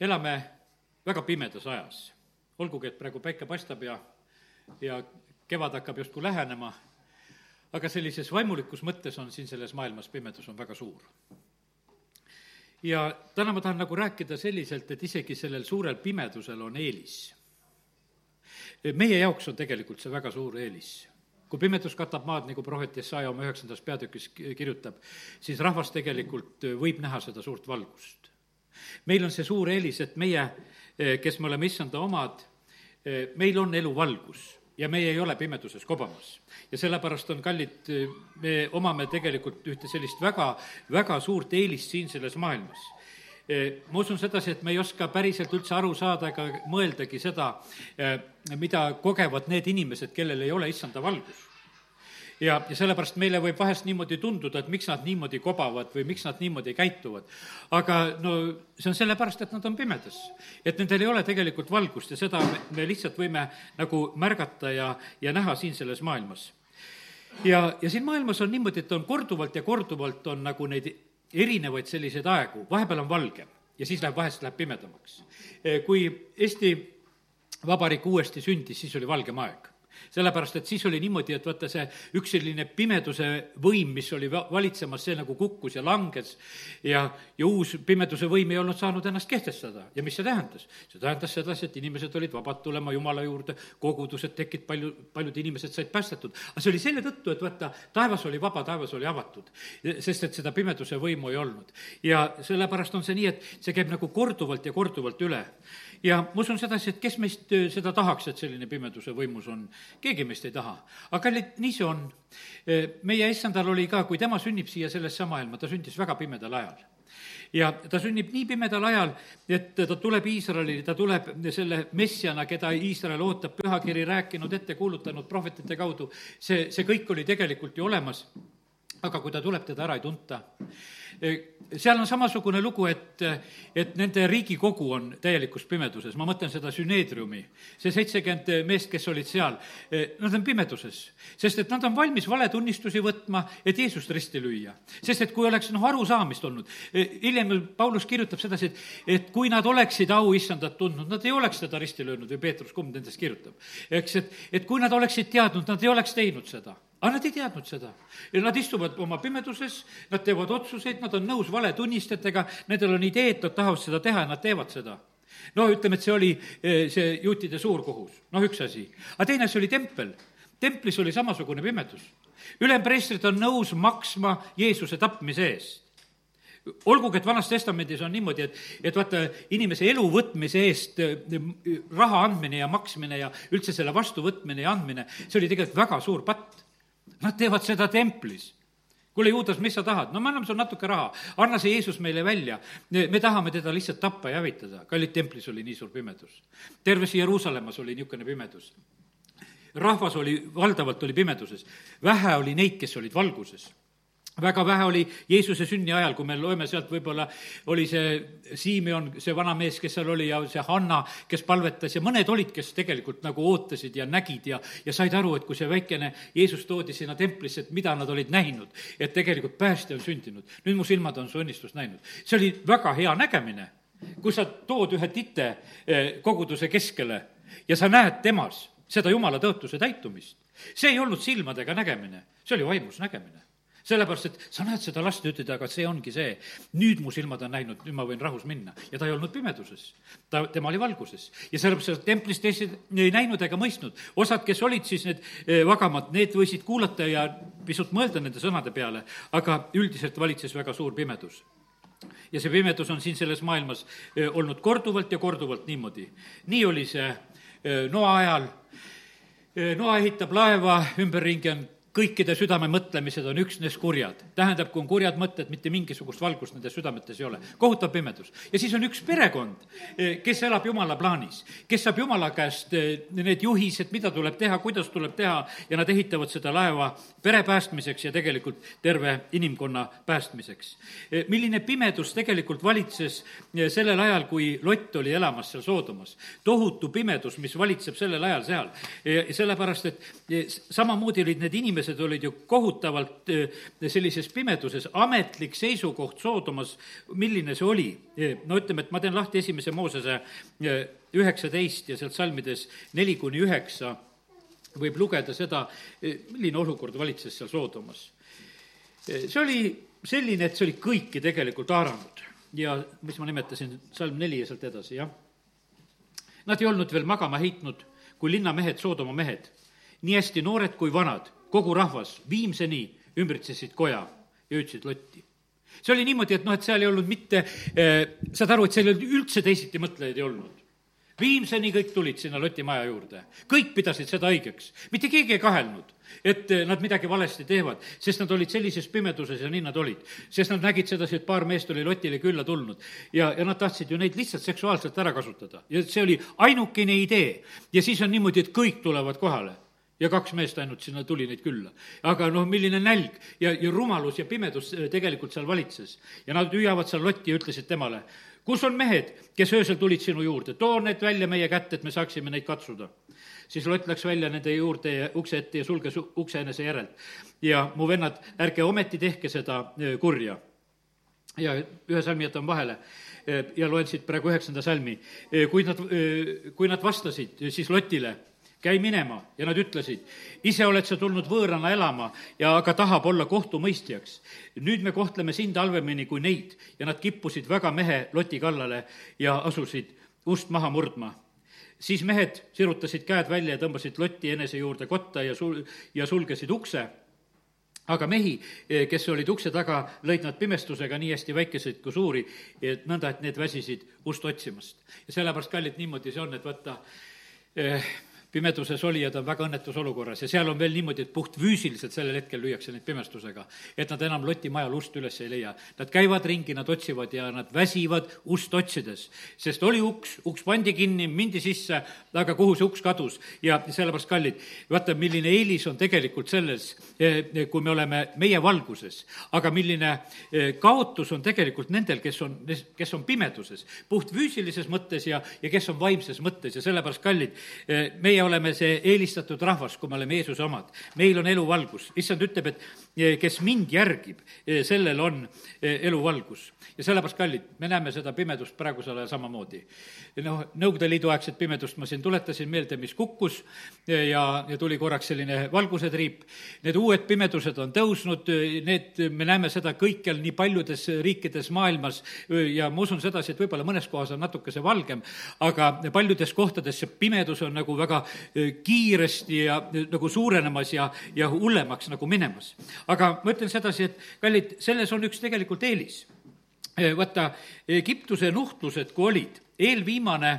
elame väga pimedas ajas. olgugi, et praegu päike paistab ja, ja kevad hakkab justkui lähenema, aga sellises vaimulikus mõttes on siin selles maailmas pimedus on väga suur. ja täna ma tahan nagu rääkida selliselt, et isegi sellel suurel pimedusel on eelis. meie jaoks on tegelikult see väga suur eelis kui pimedus katab maad, nagu prohvet Jesaja oma üheksandas peatükis kirjutab, siis rahvas tegelikult võib näha seda suurt valgust. Meil on see suur eelis, et meie, kes me oleme issanda omad, meil on eluvalgus ja meie ei ole pimeduses kobamas. ja sellepärast on kallid, me omame tegelikult ühte sellist väga, väga suurt eelist siin selles maailmas ma usun sedasi, et me ei oska päriselt üldse aru saada ega mõeldagi seda, mida kogevad need inimesed, kellel ei ole issanda valgus ja, ja sellepärast meile võib vahest niimoodi tunduda, et miks nad niimoodi kobavad või miks nad niimoodi käituvad. aga no see on sellepärast, et nad on pimedas. et nendel ei ole tegelikult valgust ja seda me, me lihtsalt võime nagu märgata ja, ja näha siin selles maailmas. ja, ja siin maailmas on niimoodi, et on korduvalt ja korduvalt on nagu neid erinevaid selliseid aegu, vahepeal on valge ja siis läheb, vahest läheb pimedamaks. kui Eesti Vabariik uuesti sündis, siis oli valgem aeg sellepärast, et siis oli niimoodi, et vaata see üks selline pimeduse võim, mis oli valitsemas, see nagu kukkus ja langes ja, ja uus pimeduse võim ei olnud saanud ennast kehtestada. ja mis see tähendas? see tähendas sedasi, et inimesed olid vabad tulema Jumala juurde, kogudused tekkisid, palju, paljud inimesed said päästetud. aga see oli selle tõttu, et vaata, taevas oli vaba, taevas oli avatud, sest et seda pimeduse võimu ei olnud. ja sellepärast on see nii, et see käib nagu korduvalt ja korduvalt üle ja ma usun sedasi, et kes meist seda tahaks, et selline pimeduse võimus on, keegi meist ei taha. aga kallid, nii see on. Meie issandal oli ka, kui tema sünnib siia sellesse maailma, ta sündis väga pimedal ajal ja ta sünnib nii pimedal ajal, et ta tuleb Iisraeli, ta tuleb selle messiana, keda Iisrael ootab, pühakiri rääkinud, ette kuulutanud prohvetite kaudu, see, see kõik oli tegelikult ju olemas, aga kui ta tuleb, teda ära ei tunta seal on samasugune lugu, et, et nende riigikogu on täielikus pimeduses, ma mõtlen seda süneedriumi. see seitsekümmend meest, kes olid seal, nad on pimeduses, sest et nad on valmis valetunnistusi võtma, et Jeesust risti lüüa. sest et kui oleks noh, arusaamist olnud, hiljem Paulus kirjutab sedasi, et, et kui nad oleksid auissandat tundnud, nad ei oleks teda risti löönud või Peetrus, kumb nendest kirjutab. eks, et, et kui nad oleksid teadnud, nad ei oleks teinud seda aga nad ei teadnud seda. ja nad istuvad oma pimeduses, nad teevad otsuseid, nad on nõus valetunnistajatega, nendel on ideed, nad tahavad seda teha ja nad teevad seda. no ütleme, et see oli eh, see juutide suurkohus, noh, üks asi. aga teine asi oli tempel. templis oli samasugune pimedus. ülempreestrid on nõus maksma Jeesuse tapmise eest olgugi, et Vanas Testamendis on niimoodi, et, et vaata, inimese elu võtmise eest eh, raha andmine ja maksmine ja üldse selle vastuvõtmine ja andmine, see oli tegelikult väga suur patt Nad teevad seda templis kuule, Juudas, mis sa tahad? no me anname sulle natuke raha, anna see Jeesus meile välja. me tahame teda lihtsalt tappa ja hävitada. kallid, templis oli nii suur pimedus. terves Jeruusalemmas oli niisugune pimedus. rahvas oli, valdavalt oli pimeduses. vähe oli neid, kes olid valguses väga vähe oli Jeesuse sünni ajal, kui me loeme sealt, võib-olla oli see Simeon, see vana mees, kes seal oli, ja see Hanna, kes palvetas ja mõned olid, kes tegelikult nagu ootasid ja nägid ja, ja said aru, et kui see väikene Jeesus toodi sinna templisse, et mida nad olid näinud, et tegelikult päästja on sündinud. nüüd mu silmad on su õnnistust näinud. see oli väga hea nägemine, kui sa tood ühe tite eh, koguduse keskele ja sa näed temas seda jumala tõotuse täitumist. see ei olnud silmadega nägemine, see oli vaimus nägemine sellepärast, et sa näed seda last ja ütled, aga see ongi see. nüüd mu silmad on näinud, nüüd ma võin rahus minna. ja ta ei olnud pimeduses. ta, tema oli valguses. ja sellepärast seda templis teised ei näinud ega mõistnud. osad, kes olid siis need eh, vagamad, need võisid kuulata ja pisut mõelda nende sõnade peale, aga üldiselt valitses väga suur pimedus ja see pimedus on siin selles maailmas eh, olnud korduvalt ja korduvalt niimoodi. nii oli see eh, Noa ajal. Noa ehitab laeva, ümberringi on kõikide südame mõtlemised on üksnes kurjad. tähendab, kui on kurjad mõtted, mitte mingisugust valgust nendes südametes ei ole. kohutav pimedus. ja siis on üks perekond, eh, kes elab Jumala plaanis, kes saab Jumala käest eh, need juhised, mida tuleb teha, kuidas tuleb teha ja nad ehitavad seda laeva pere päästmiseks ja tegelikult terve inimkonna päästmiseks. Eh, milline pimedus tegelikult valitses sellel ajal, kui Lott oli elamas seal Soodomas. tohutu pimedus, mis valitseb sellel ajal seal. sellepärast, et samamoodi olid need inimesed, inimesed olid ju kohutavalt eh, sellises pimeduses, ametlik seisukoht Soodomas, milline see oli? no ütleme, et ma teen lahti esimese Moosese eh, üheksateist ja sealt salmides neli kuni üheksa võib lugeda seda, eh, milline olukord valitses seal Soodomas. see oli selline, et see oli kõiki tegelikult haaranud ja mis ma nimetasin, salm neli ja sealt edasi, jah. Nad ei olnud veel magama heitnud, kui linnamehed, Soodoma mehed nii hästi noored kui vanad, kogu rahvas viimseni ümbritsesid koja ja hüüdsid Lotti. see oli niimoodi, et noh, et seal ei olnud mitte eh,, saad aru, et seal ei olnud üldse teisiti mõtlejaid ei olnud. Viimseni kõik tulid sinna Loti maja juurde, kõik pidasid seda õigeks, mitte keegi ei kahelnud et eh, nad midagi valesti teevad, sest nad olid sellises pimeduses ja nii nad olid. sest nad nägid sedasi, et paar meest oli Lotile külla tulnud ja, ja nad tahtsid ju neid lihtsalt seksuaalselt ära kasutada ja see oli ainukene idee. ja siis on niimoodi, et kõik tulevad kohale ja kaks meest ainult sinna tuli neid külla. aga noh, milline nälg ja, ja rumalus ja pimedus äh, tegelikult seal valitses. ja nad hüüavad seal Lotti ja ütlesid temale, kus on mehed, kes öösel tulid sinu juurde, too need välja meie kätte, et me saaksime neid katsuda. siis Lott läks välja nende juurde ja ukse ette ja sulges ukse enese järelt. ja mu vennad, ärge ometi tehke seda äh, kurja. ja ühe salmi jätan vahele äh, ja loen siit praegu üheksanda salmi. kui nad, kui nad vastasid siis Lotile käi minema ja nad ütlesid, ise oled sa tulnud võõrana elama ja aga tahab olla kohtumõistjaks. nüüd me kohtleme sind halvemini kui neid ja nad kippusid väga mehe Loti kallale ja asusid ust maha murdma siis mehed sirutasid käed välja ja tõmbasid Lotti enese juurde kotta ja sul-, ja sulgesid ukse. aga mehi, kes olid ukse taga, lõid nad pimestusega nii hästi väikeseid kui suuri, et nõnda, et need väsisid ust otsimast. ja sellepärast, kallid, niimoodi see on, et vaata eh,, pimeduses olijad on väga õnnetus olukorras. Ja seal on veel niimoodi, et puhtfüüsiliselt sellel hetkel lüüakse neid pimestusega, et nad enam Loti majal ust üles ei leia. Nad käivad ringi, nad otsivad ja nad väsivad ust otsides, sest oli uks, uks pandi kinni, mindi sisse, aga kuhu see uks kadus? Ja sellepärast, kallid, vaata, milline eelis on tegelikult selles, eh, kui me oleme meie valguses, aga milline eh, kaotus on tegelikult nendel, kes on, kes on pimeduses, puhtfüüsilises mõttes ja, ja kes on vaimses mõttes. Ja sellepärast, kallid, eh, meie meie oleme see eelistatud rahvas, kui me oleme Jeesuse omad. meil on eluvalgus. issand ütleb, et kes mind järgib, eh, sellel on eh, eluvalgus. ja sellepärast, kallid, me näeme seda pimedust praegusel ajal samamoodi. noh, Nõukogude Liidu aegset pimedust ma siin tuletasin meelde, mis kukkus ja, ja tuli korraks selline valguse triip. Need uued pimedused on tõusnud, need, me näeme seda kõikjal nii paljudes riikides maailmas ja ma usun sedasi, et võib-olla mõnes kohas on natukese valgem, aga paljudes kohtades see pimedus on nagu väga kiiresti ja nagu suurenemas ja, ja hullemaks nagu minemas. Aga ma ütlen sedasi, et kallid, selles on üks tegelikult eelis. vaata, Egiptuse nuhtlused, kui olid, eelviimane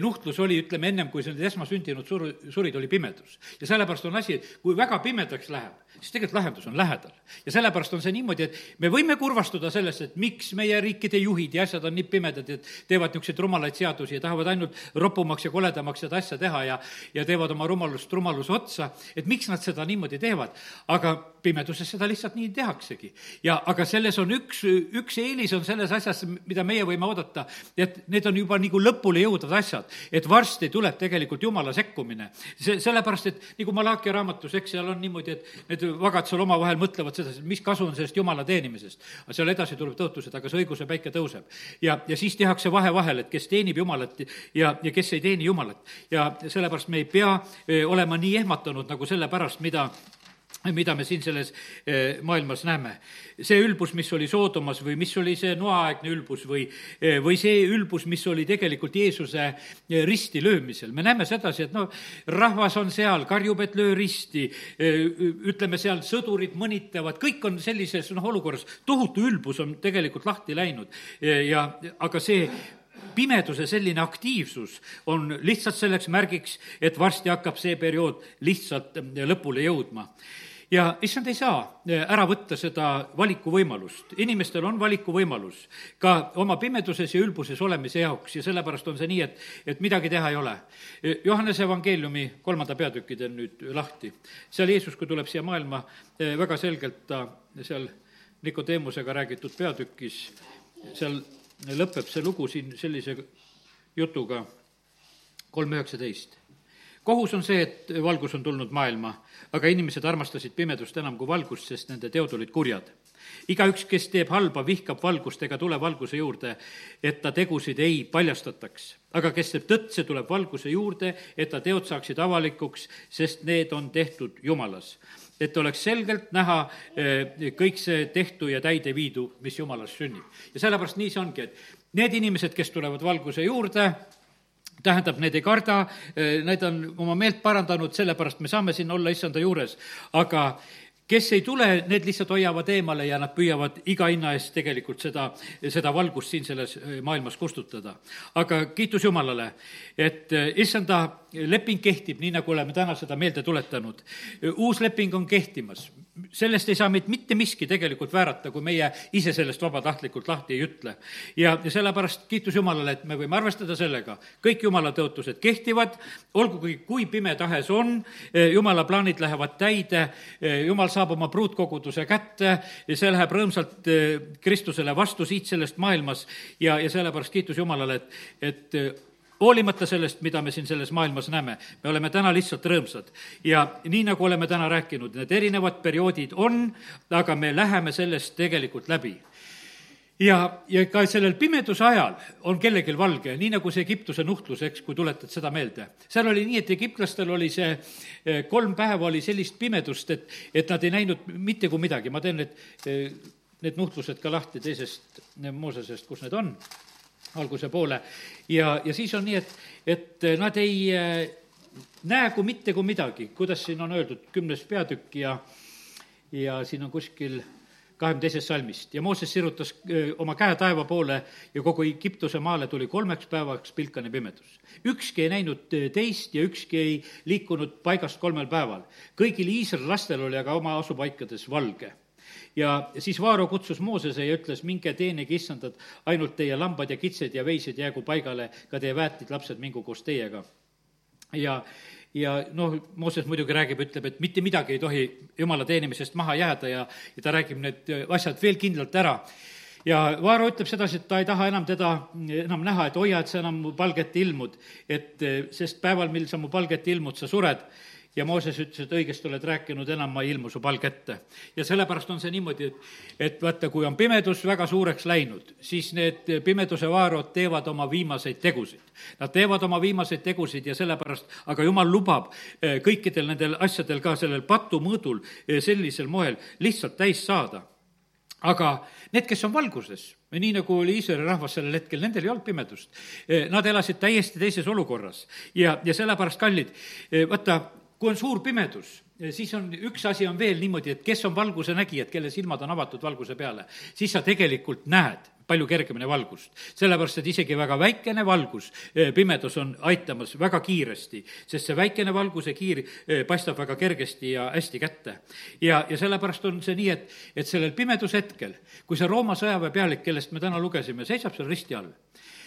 nuhtlus oli, ütleme, ennem kui need esmasündinud sur-, surid, oli pimedus. ja sellepärast on asi, kui väga pimedaks läheb, siis tegelikult lahendus on lähedal. ja sellepärast on see niimoodi, et me võime kurvastuda sellest, et miks meie riikide juhid ja asjad on nii pimedad, et teevad niisuguseid rumalaid seadusi ja tahavad ainult ropumaks ja koledamaks seda asja teha ja, ja teevad oma rumalust rumaluse otsa, et miks nad seda niimoodi teevad. aga pimeduses seda lihtsalt nii tehaksegi. ja aga selles on üks, üks eelis on selles asjas, mida meie võime oodata, et need on juba nagu lõpule jõudvad asjad, et varsti tuleb tegelikult jumala sekkumine. see, sellepärast, et nagu Malachi raamatus, eks seal on niimoodi, et need vagad seal omavahel mõtlevad seda, mis kasu on sellest jumala teenimisest. aga seal edasi tuleb tõotused, aga see õiguse päike tõuseb. ja, ja siis tehakse vahe vahel, et kes teenib jumalat ja, ja kes ei teeni jumalat. ja sellepärast me ei pea eh, olema nii ehmatanud nagu selle pärast, mida mida me siin selles eh, maailmas näeme. see ülbus, mis oli Soodomas või mis oli see noaaegne ülbus või, eh, või see ülbus, mis oli tegelikult Jeesuse eh, risti löömisel. me näeme sedasi, et noh, rahvas on seal, karjub, et löö risti, ütleme seal sõdurid mõnitavad, kõik on sellises noh, olukorras, tohutu ülbus on tegelikult lahti läinud ja aga see pimeduse selline aktiivsus on lihtsalt selleks märgiks, et varsti hakkab see periood lihtsalt lõpule jõudma ja issand ei saa eh, ära võtta seda valikuvõimalust. inimestel on valikuvõimalus ka oma pimeduses ja ülbuses olemise jaoks ja sellepärast on see nii, et, et midagi teha ei ole. Johannese evangeeliumi kolmanda peatüki teen nüüd lahti. seal Jeesus, kui tuleb siia maailma, eh, väga selgelt ta seal Nikodeemusega räägitud peatükis, seal lõpeb see lugu siin sellise jutuga, kolm üheksateist kohus on see, et valgus on tulnud maailma, aga inimesed armastasid pimedust enam kui valgust, sest nende teod olid kurjad. igaüks, kes teeb halba, vihkab valgust ega tule valguse juurde, et ta tegusid ei paljastataks. aga kes teeb tõtt, see tuleb valguse juurde, et ta teod saaksid avalikuks, sest need on tehtud Jumalas et oleks selgelt näha eh, kõik see tehtu ja täide viidu, mis Jumalast sünnib. ja sellepärast nii see ongi, et need inimesed, kes tulevad valguse juurde, tähendab, need ei karda, eh, need on oma meelt parandanud, sellepärast me saame siin olla issanda juures, aga kes ei tule, need lihtsalt hoiavad eemale ja nad püüavad iga hinna eest tegelikult seda, seda valgust siin selles eh, maailmas kustutada. aga kiitus Jumalale, et eh, issanda leping kehtib, nii nagu oleme täna seda meelde tuletanud. uus leping on kehtimas, sellest ei saa meid mitte miski tegelikult väärata, kui meie ise sellest vabatahtlikult lahti ei ütle. ja, ja sellepärast kiitus Jumalale, et me võime arvestada sellega, kõik Jumala tõotused kehtivad, olgugi kui pime tahes on, Jumala plaanid lähevad täide, Jumal saab oma pruutkoguduse kätte ja see läheb rõõmsalt eh, Kristusele vastu siit sellest maailmas. Ja, ja sellepärast kiitus Jumalale, et, et hoolimata sellest, mida me siin selles maailmas näeme, me oleme täna lihtsalt rõõmsad. ja nii, nagu oleme täna rääkinud, need erinevad perioodid on, aga me läheme sellest tegelikult läbi ja, ja ka sellel pimeduse ajal on kellelgi valge, nii nagu see Egiptuse nuhtlus, eks, kui tuletad seda meelde. seal oli nii, et egiptlastel oli see eh, kolm päeva oli sellist pimedust, et, et nad ei näinud mitte kui midagi, ma teen need, eh, need nuhtlused ka lahti teisest Moosesest, kus need on alguse poole. ja, ja siis on nii, et, et nad ei äh, näe kui mitte kui midagi, kuidas siin on öeldud, kümnes peatükk ja, ja siin on kuskil kahekümne teisest salmist ja Mooses sirutas äh, oma käe taeva poole ja kogu Egiptuse maale tuli kolmeks päevaks pilkane pimedus. ükski ei näinud teist ja ükski ei liikunud paigast kolmel päeval. kõigil Iisraeli lastel oli aga oma asupaikades valge ja siis Vaaro kutsus Moosese ja ütles, minge teenige issandat, ainult teie lambad ja kitsed ja veised jäägu paigale, ka teie väetid lapsed mingu koos teiega. ja, ja noh, Mooses muidugi räägib, ütleb, et mitte midagi ei tohi jumala teenimisest maha jääda ja, ja ta räägib need asjad veel kindlalt ära ja Vaaro ütleb sedasi, et ta ei taha enam teda enam näha, et hoia, et sa enam mu palgete ilmud, et sest päeval, mil sa mu palgete ilmud, sa sured ja Mooses ütles, et õigesti oled rääkinud, enam ma ei ilmu su palge ette. ja sellepärast on see niimoodi, et, et vaata, kui on pimedus väga suureks läinud, siis need pimeduse vaarod teevad oma viimaseid tegusid. Nad teevad oma viimaseid tegusid ja sellepärast, aga jumal lubab eh, kõikidel nendel asjadel ka sellel patumõõdul eh, sellisel moel lihtsalt täis saada aga need, kes on valguses, nii nagu oli Iisraeli rahvas sellel hetkel, nendel ei olnud pimedust. Eh, nad elasid täiesti teises olukorras ja, ja sellepärast, kallid, vaata, kui on suur pimedus, siis on, üks asi on veel niimoodi, et kes on valguse nägijad, kelle silmad on avatud valguse peale, siis sa tegelikult näed palju kergemini valgust. sellepärast, et isegi väga väikene valgus, eh, pimedus on aitamas väga kiiresti, sest see väikene valguse kiir eh, paistab väga kergesti ja hästi kätte. ja, ja sellepärast on see nii, et, et sellel pimedushetkel, kui see Rooma sõjaväepealik, kellest me täna lugesime, seisab seal risti all,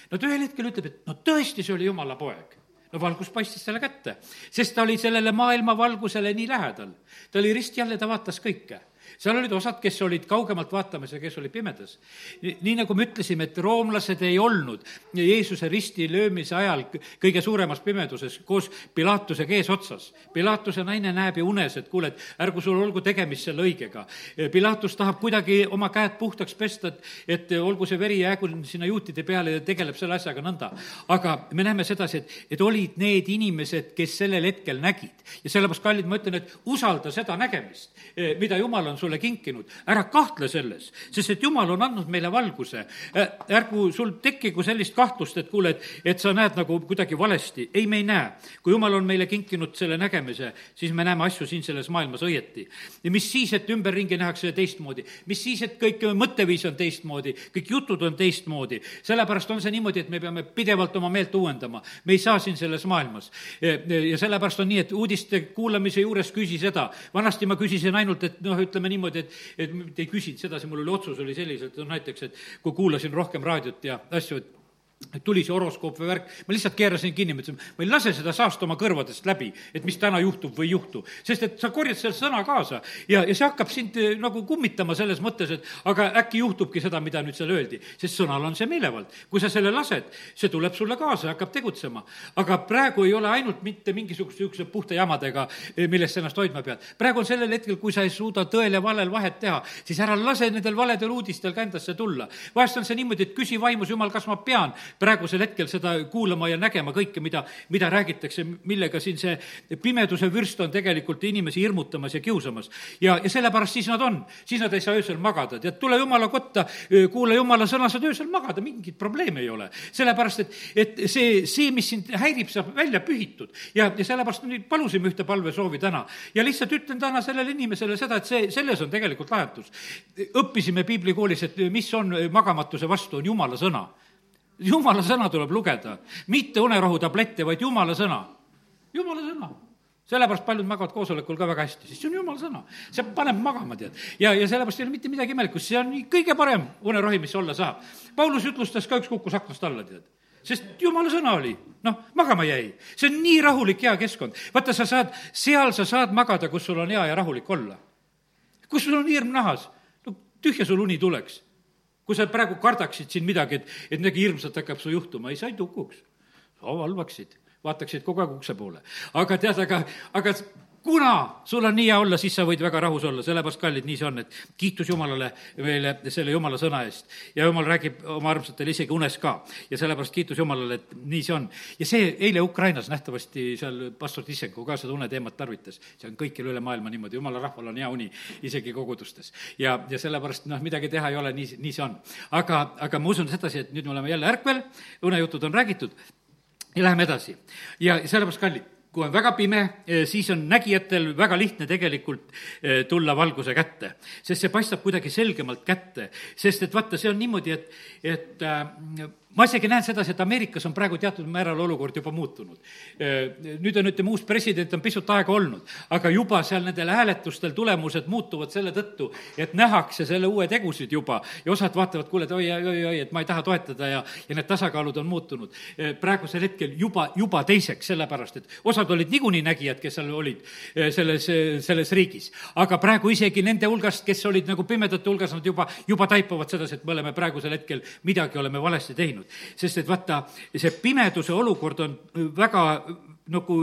no ta ühel hetkel ütleb, et no tõesti, see oli jumala poeg no valgus paistis talle kätte, sest ta oli sellele maailma valgusele nii lähedal. ta oli risti all ja ta vaatas kõike seal olid osad, kes olid kaugemalt vaatamas ja kes olid pimedas. nii nagu me ütlesime, et roomlased ei olnud Jeesuse risti löömise ajal kõige suuremas pimeduses koos Pilatusega eesotsas. Pilatuse naine näeb ju unes, et kuule, et ärgu sul olgu tegemist selle õigega. Pilatus tahab kuidagi oma käed puhtaks pesta, et, et olgu see veri jäägu sinna juutide peale ja tegeleb selle asjaga nõnda. aga me näeme sedasi, et, et olid need inimesed, kes sellel hetkel nägid. ja sellepärast, kallid, ma ütlen, et usalda seda nägemist, mida Jumal on sulle kinkinud, ära kahtle selles, sest et jumal on andnud meile valguse. ärgu sul tekkigu sellist kahtlust, et kuule, et, et sa näed nagu kuidagi valesti. ei, me ei näe. kui jumal on meile kinkinud selle nägemise, siis me näeme asju siin selles maailmas õieti. ja mis siis, et ümberringi nähakse teistmoodi, mis siis, et kõik mõtteviis on teistmoodi, kõik jutud on teistmoodi. sellepärast on see niimoodi, et me peame pidevalt oma meelt uuendama. me ei saa siin selles maailmas. ja sellepärast on nii, et uudiste kuulamise juures küsi seda. vanasti ma küsisin ainult, et noh, ütleme niimoodi, et, et mitte ei küsinud sedasi, mul oli otsus oli selliselt, no näiteks, et kui kuulasin rohkem raadiot ja asju, et tuli see horoskoop või värk, ma lihtsalt keerasin kinni, mõtlesin, ma ei lase seda saast oma kõrvadest läbi, et mis täna juhtub või ei juhtu. sest et sa korjad selle sõna kaasa ja, ja see hakkab sind eh, nagu kummitama selles mõttes, et aga äkki juhtubki seda, mida nüüd seal öeldi. sest sõnal on see meelevald. kui sa selle lased, see tuleb sulle kaasa ja hakkab tegutsema. aga praegu ei ole ainult mitte mingisuguse niisuguse puhta jamadega, eh, millest sa ennast hoidma pead. praegu on sellel hetkel, kui sa ei suuda tõel ja valel vahet teha, siis ära lase nendel valedel uudistel ka endasse tulla. vahest on see niimoodi, et küsi vaimus, jumal, kas ma pean praegusel hetkel seda kuulama ja nägema kõike, mida, mida räägitakse, millega siin see pimeduse vürst on tegelikult inimesi hirmutamas ja kiusamas. ja, ja sellepärast siis nad on, siis nad ei saa öösel magada, tead, tule jumala kotta, kuula jumala sõna, saad öösel magada, mingit probleemi ei ole. sellepärast, et, et see, see, mis sind häirib, saab välja pühitud ja, ja sellepärast nüüd palusime ühte palvesoovi täna ja lihtsalt ütlen täna sellele inimesele seda, et see, selles on tegelikult lahendus. õppisime piiblikoolis, et mis on magamatuse vastu, on jumala sõna jumala sõna tuleb lugeda, mitte unerohutablette, vaid jumala sõna. jumala sõna sellepärast paljud magavad koosolekul ka väga hästi, sest see on jumala sõna. see paneb magama, tead. ja, ja sellepärast ei ole mitte midagi imelikku, see on kõige parem unerohi, mis olla saab. Paulus jutlustas ka, üks kukkus aknast alla, tead. sest jumala sõna oli, noh, magama jäi. see on nii rahulik, hea keskkond. vaata, sa saad, seal sa saad magada, kus sul on hea ja rahulik olla. kus sul on hirm nahas, no tühja sul uni tuleks kui sa praegu kardaksid siin midagi, et, et midagi hirmsat hakkab su juhtuma, ei, sa ei tukuks. sa valvaksid, vaataksid kogu aeg ukse poole. aga tead, aga, aga kuna sul on nii hea olla, siis sa võid väga rahus olla, sellepärast, kallid, nii see on, et kiitus Jumalale meile selle Jumala sõna eest. ja Jumal räägib oma armsatele isegi unes ka. ja sellepärast kiitus Jumalale, et nii see on. ja see eile Ukrainas nähtavasti seal pastor Tissenko ka seda uneteemat tarvitas. see on kõikjal üle maailma niimoodi, Jumala rahval on hea uni, isegi kogudustes. ja, ja sellepärast noh, midagi teha ei ole, nii, nii see on. aga, aga ma usun sedasi, et nüüd me oleme jälle ärkvel, unejutud on räägitud ja läheme edasi. ja sellepärast, kallid, kui on väga pime, eh, siis on nägijatel väga lihtne tegelikult eh, tulla valguse kätte. sest see paistab kuidagi selgemalt kätte, sest et vaata, see on niimoodi, et, et äh, ma isegi näen sedasi, et Ameerikas on praegu teatud määral olukord juba muutunud. nüüd on, ütleme, uus president on pisut aega olnud, aga juba seal nendel hääletustel tulemused muutuvad selle tõttu, et nähakse selle uue tegusid juba ja osad vaatavad, kuule, et oi-oi-oi, et ma ei taha toetada ja, ja need tasakaalud on muutunud. praegusel hetkel juba, juba teiseks, sellepärast et osad olid niikuinii nägijad, kes seal olid selles, selles riigis. aga praegu isegi nende hulgast, kes olid nagu pimedate hulgas, nad juba, juba taipavad sedasi, et me oleme praegusel hetkel midagi oleme valesti teinud teinud. sest et vaata, see pimeduse olukord on väga nagu,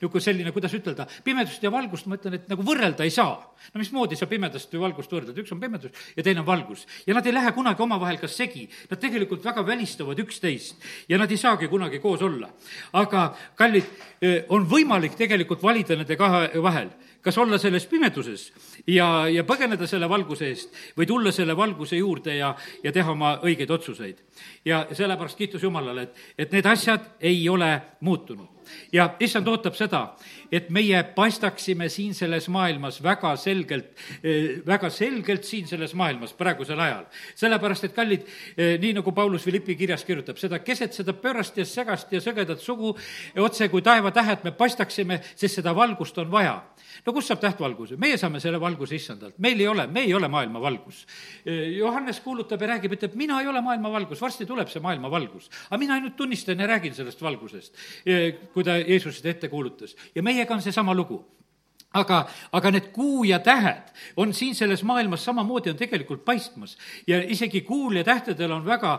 nagu selline, kuidas ütelda, pimedust ja valgust ma ütlen, et nagu võrrelda ei saa. no mismoodi sa pimedast või valgust võrdled, üks on pimedus ja teine on valgus. ja nad ei lähe kunagi omavahel ka segi, nad tegelikult väga välistavad üksteist ja nad ei saagi kunagi koos olla. aga kallid, on võimalik tegelikult valida nende kahe vahel kas olla selles pimeduses ja, ja põgeneda selle valguse eest või tulla selle valguse juurde ja, ja teha oma õigeid otsuseid. ja sellepärast kiitus Jumalale, et, et need asjad ei ole muutunud. ja issand ootab seda, et meie paistaksime siin selles maailmas väga selgelt, eh, väga selgelt siin selles maailmas praegusel ajal. sellepärast, et kallid, eh, nii nagu Paulus Philippi kirjas kirjutab, seda keset seda pöörast ja segast ja sõgedat sugu, otse kui taevatähed me paistaksime, sest seda valgust on vaja no kust saab tähtvalguse? meie saame selle valguse issandalt, meil ei ole, me ei ole maailma valgus. Johannes kuulutab ja räägib, ütleb, mina ei ole maailma valgus, varsti tuleb see maailma valgus. aga mina ainult tunnistan ja räägin sellest valgusest, kui ta Jeesusest ette kuulutas. ja meiega on seesama lugu aga, aga need kuu ja tähed on siin selles maailmas samamoodi on tegelikult paistmas. ja isegi kuul ja tähtedel on väga,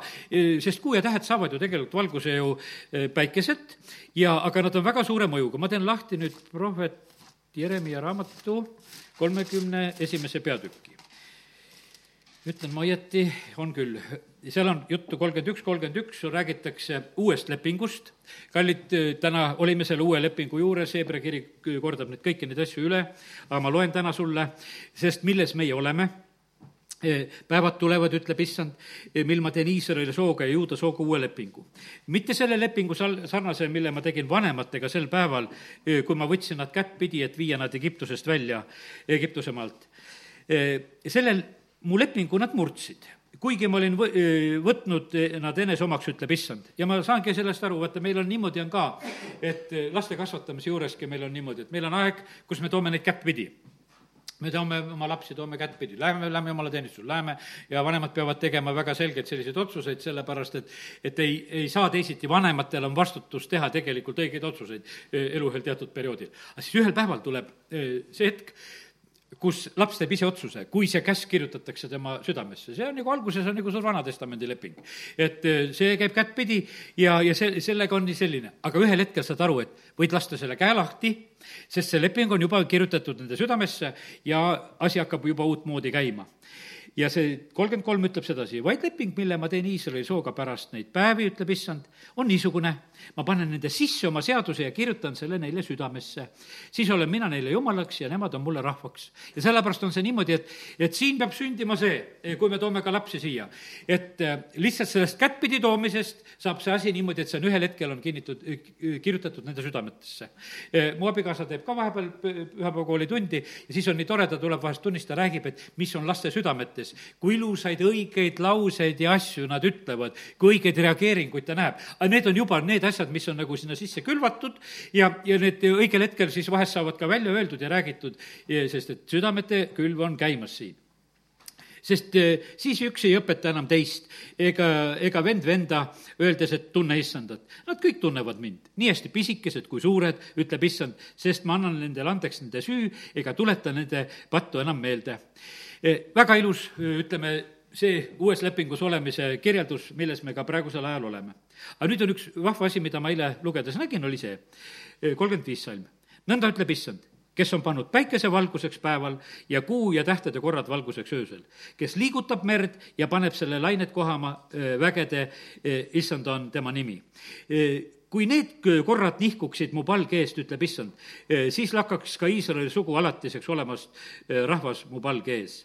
sest kuu ja tähed saavad ju tegelikult valguse ju eh, päikeselt ja, aga nad on väga suure mõjuga. ma teen lahti nüüd prohvet Jeremia raamatu kolmekümne esimese peatüki. ütlen ma õieti, on küll, seal on juttu kolmkümmend üks, kolmkümmend üks, räägitakse uuest lepingust. kallid, täna olime selle uue lepingu juures, Hebra kirik kordab nüüd kõiki neid asju üle, aga ma loen täna sulle, sest milles meie oleme Eh, päevad tulevad, ütleb issand, eh, mil ma teen Iisraeli sooga ja juuda sooga uue lepingu. mitte selle lepingu sal-, sarnase, mille ma tegin vanematega sel päeval, kui ma võtsin nad kättpidi, et viia nad Egiptusest välja, Egiptuse maalt. sellel mu lepingu nad murdsid kuigi ma olin võtnud nad enese omaks, ütleb issand. ja ma saangi sellest aru, vaata, meil on niimoodi on ka, et laste kasvatamise juureski meil on niimoodi, et meil on aeg, kus me toome neid kättpidi me toome oma lapsi, toome kättpidi, läheme, lähme jumala teenistusele, läheme ja vanemad peavad tegema väga selgelt selliseid otsuseid, sellepärast et et ei, ei saa teisiti, vanematel on vastutus teha tegelikult õigeid otsuseid eh, elu ühel teatud perioodil. aga siis ühel päeval tuleb eh, see hetk, kus laps teeb ise otsuse, kui see käsk kirjutatakse tema südamesse, see on nagu alguses on nagu suur Vana-testamendi leping. et eh, see käib kättpidi ja, ja see, sellega on nii selline, aga ühel hetkel saad aru, et võid lasta selle käe lahti, sest see leping on juba kirjutatud nende südamesse ja asi hakkab juba uutmoodi käima ja see kolmkümmend kolm ütleb sedasi, vaid leping, mille ma teen Iisraeli sooga pärast neid päevi, ütleb issand, on niisugune, ma panen nende sisse oma seaduse ja kirjutan selle neile südamesse. siis olen mina neile jumalaks ja nemad on mulle rahvaks. ja sellepärast on see niimoodi, et, et siin peab sündima see, kui me toome ka lapsi siia, et äh, lihtsalt sellest kättpidi toomisest saab see asi niimoodi, et see on ühel hetkel on kinnitud, kirjutatud nende südametesse. Äh, mu abikaasa teeb ka vahepeal pühapäevakoolitundi ja siis on nii tore, ta tuleb vahest tunnista, räägib, et mis on laste südametes sees, kui ilusaid õigeid lauseid ja asju nad ütlevad, kui õigeid reageeringuid ta näeb. aga need on juba need asjad, mis on nagu sinna sisse külvatud ja, ja need õigel hetkel siis vahest saavad ka välja öeldud ja räägitud, sest et südamete külv on käimas siin sest eh, siis üks ei õpeta enam teist ega, ega vend venda, öeldes, et tunne issandat. Nad kõik tunnevad mind, nii hästi pisikesed kui suured, ütleb issand, sest ma annan nendele andeks nende süü ega tuleta nende pattu enam meelde väga ilus, eh, ütleme, see uues lepingus olemise kirjeldus, milles me ka praegusel ajal oleme. aga nüüd on üks vahva asi, mida ma eile lugedes nägin, oli see, eh, kolmkümmend viis salm. nõnda ütleb issand, kes on pannud päikese valguseks päeval ja kuu ja tähtede korrad valguseks öösel, kes liigutab merd ja paneb selle lained kohama vägede, issand on tema nimi kui need korrad nihkuksid mu palge eest, ütleb issand, siis lakkaks ka Iisraeli sugu alatiseks olemast rahvas mu palge ees.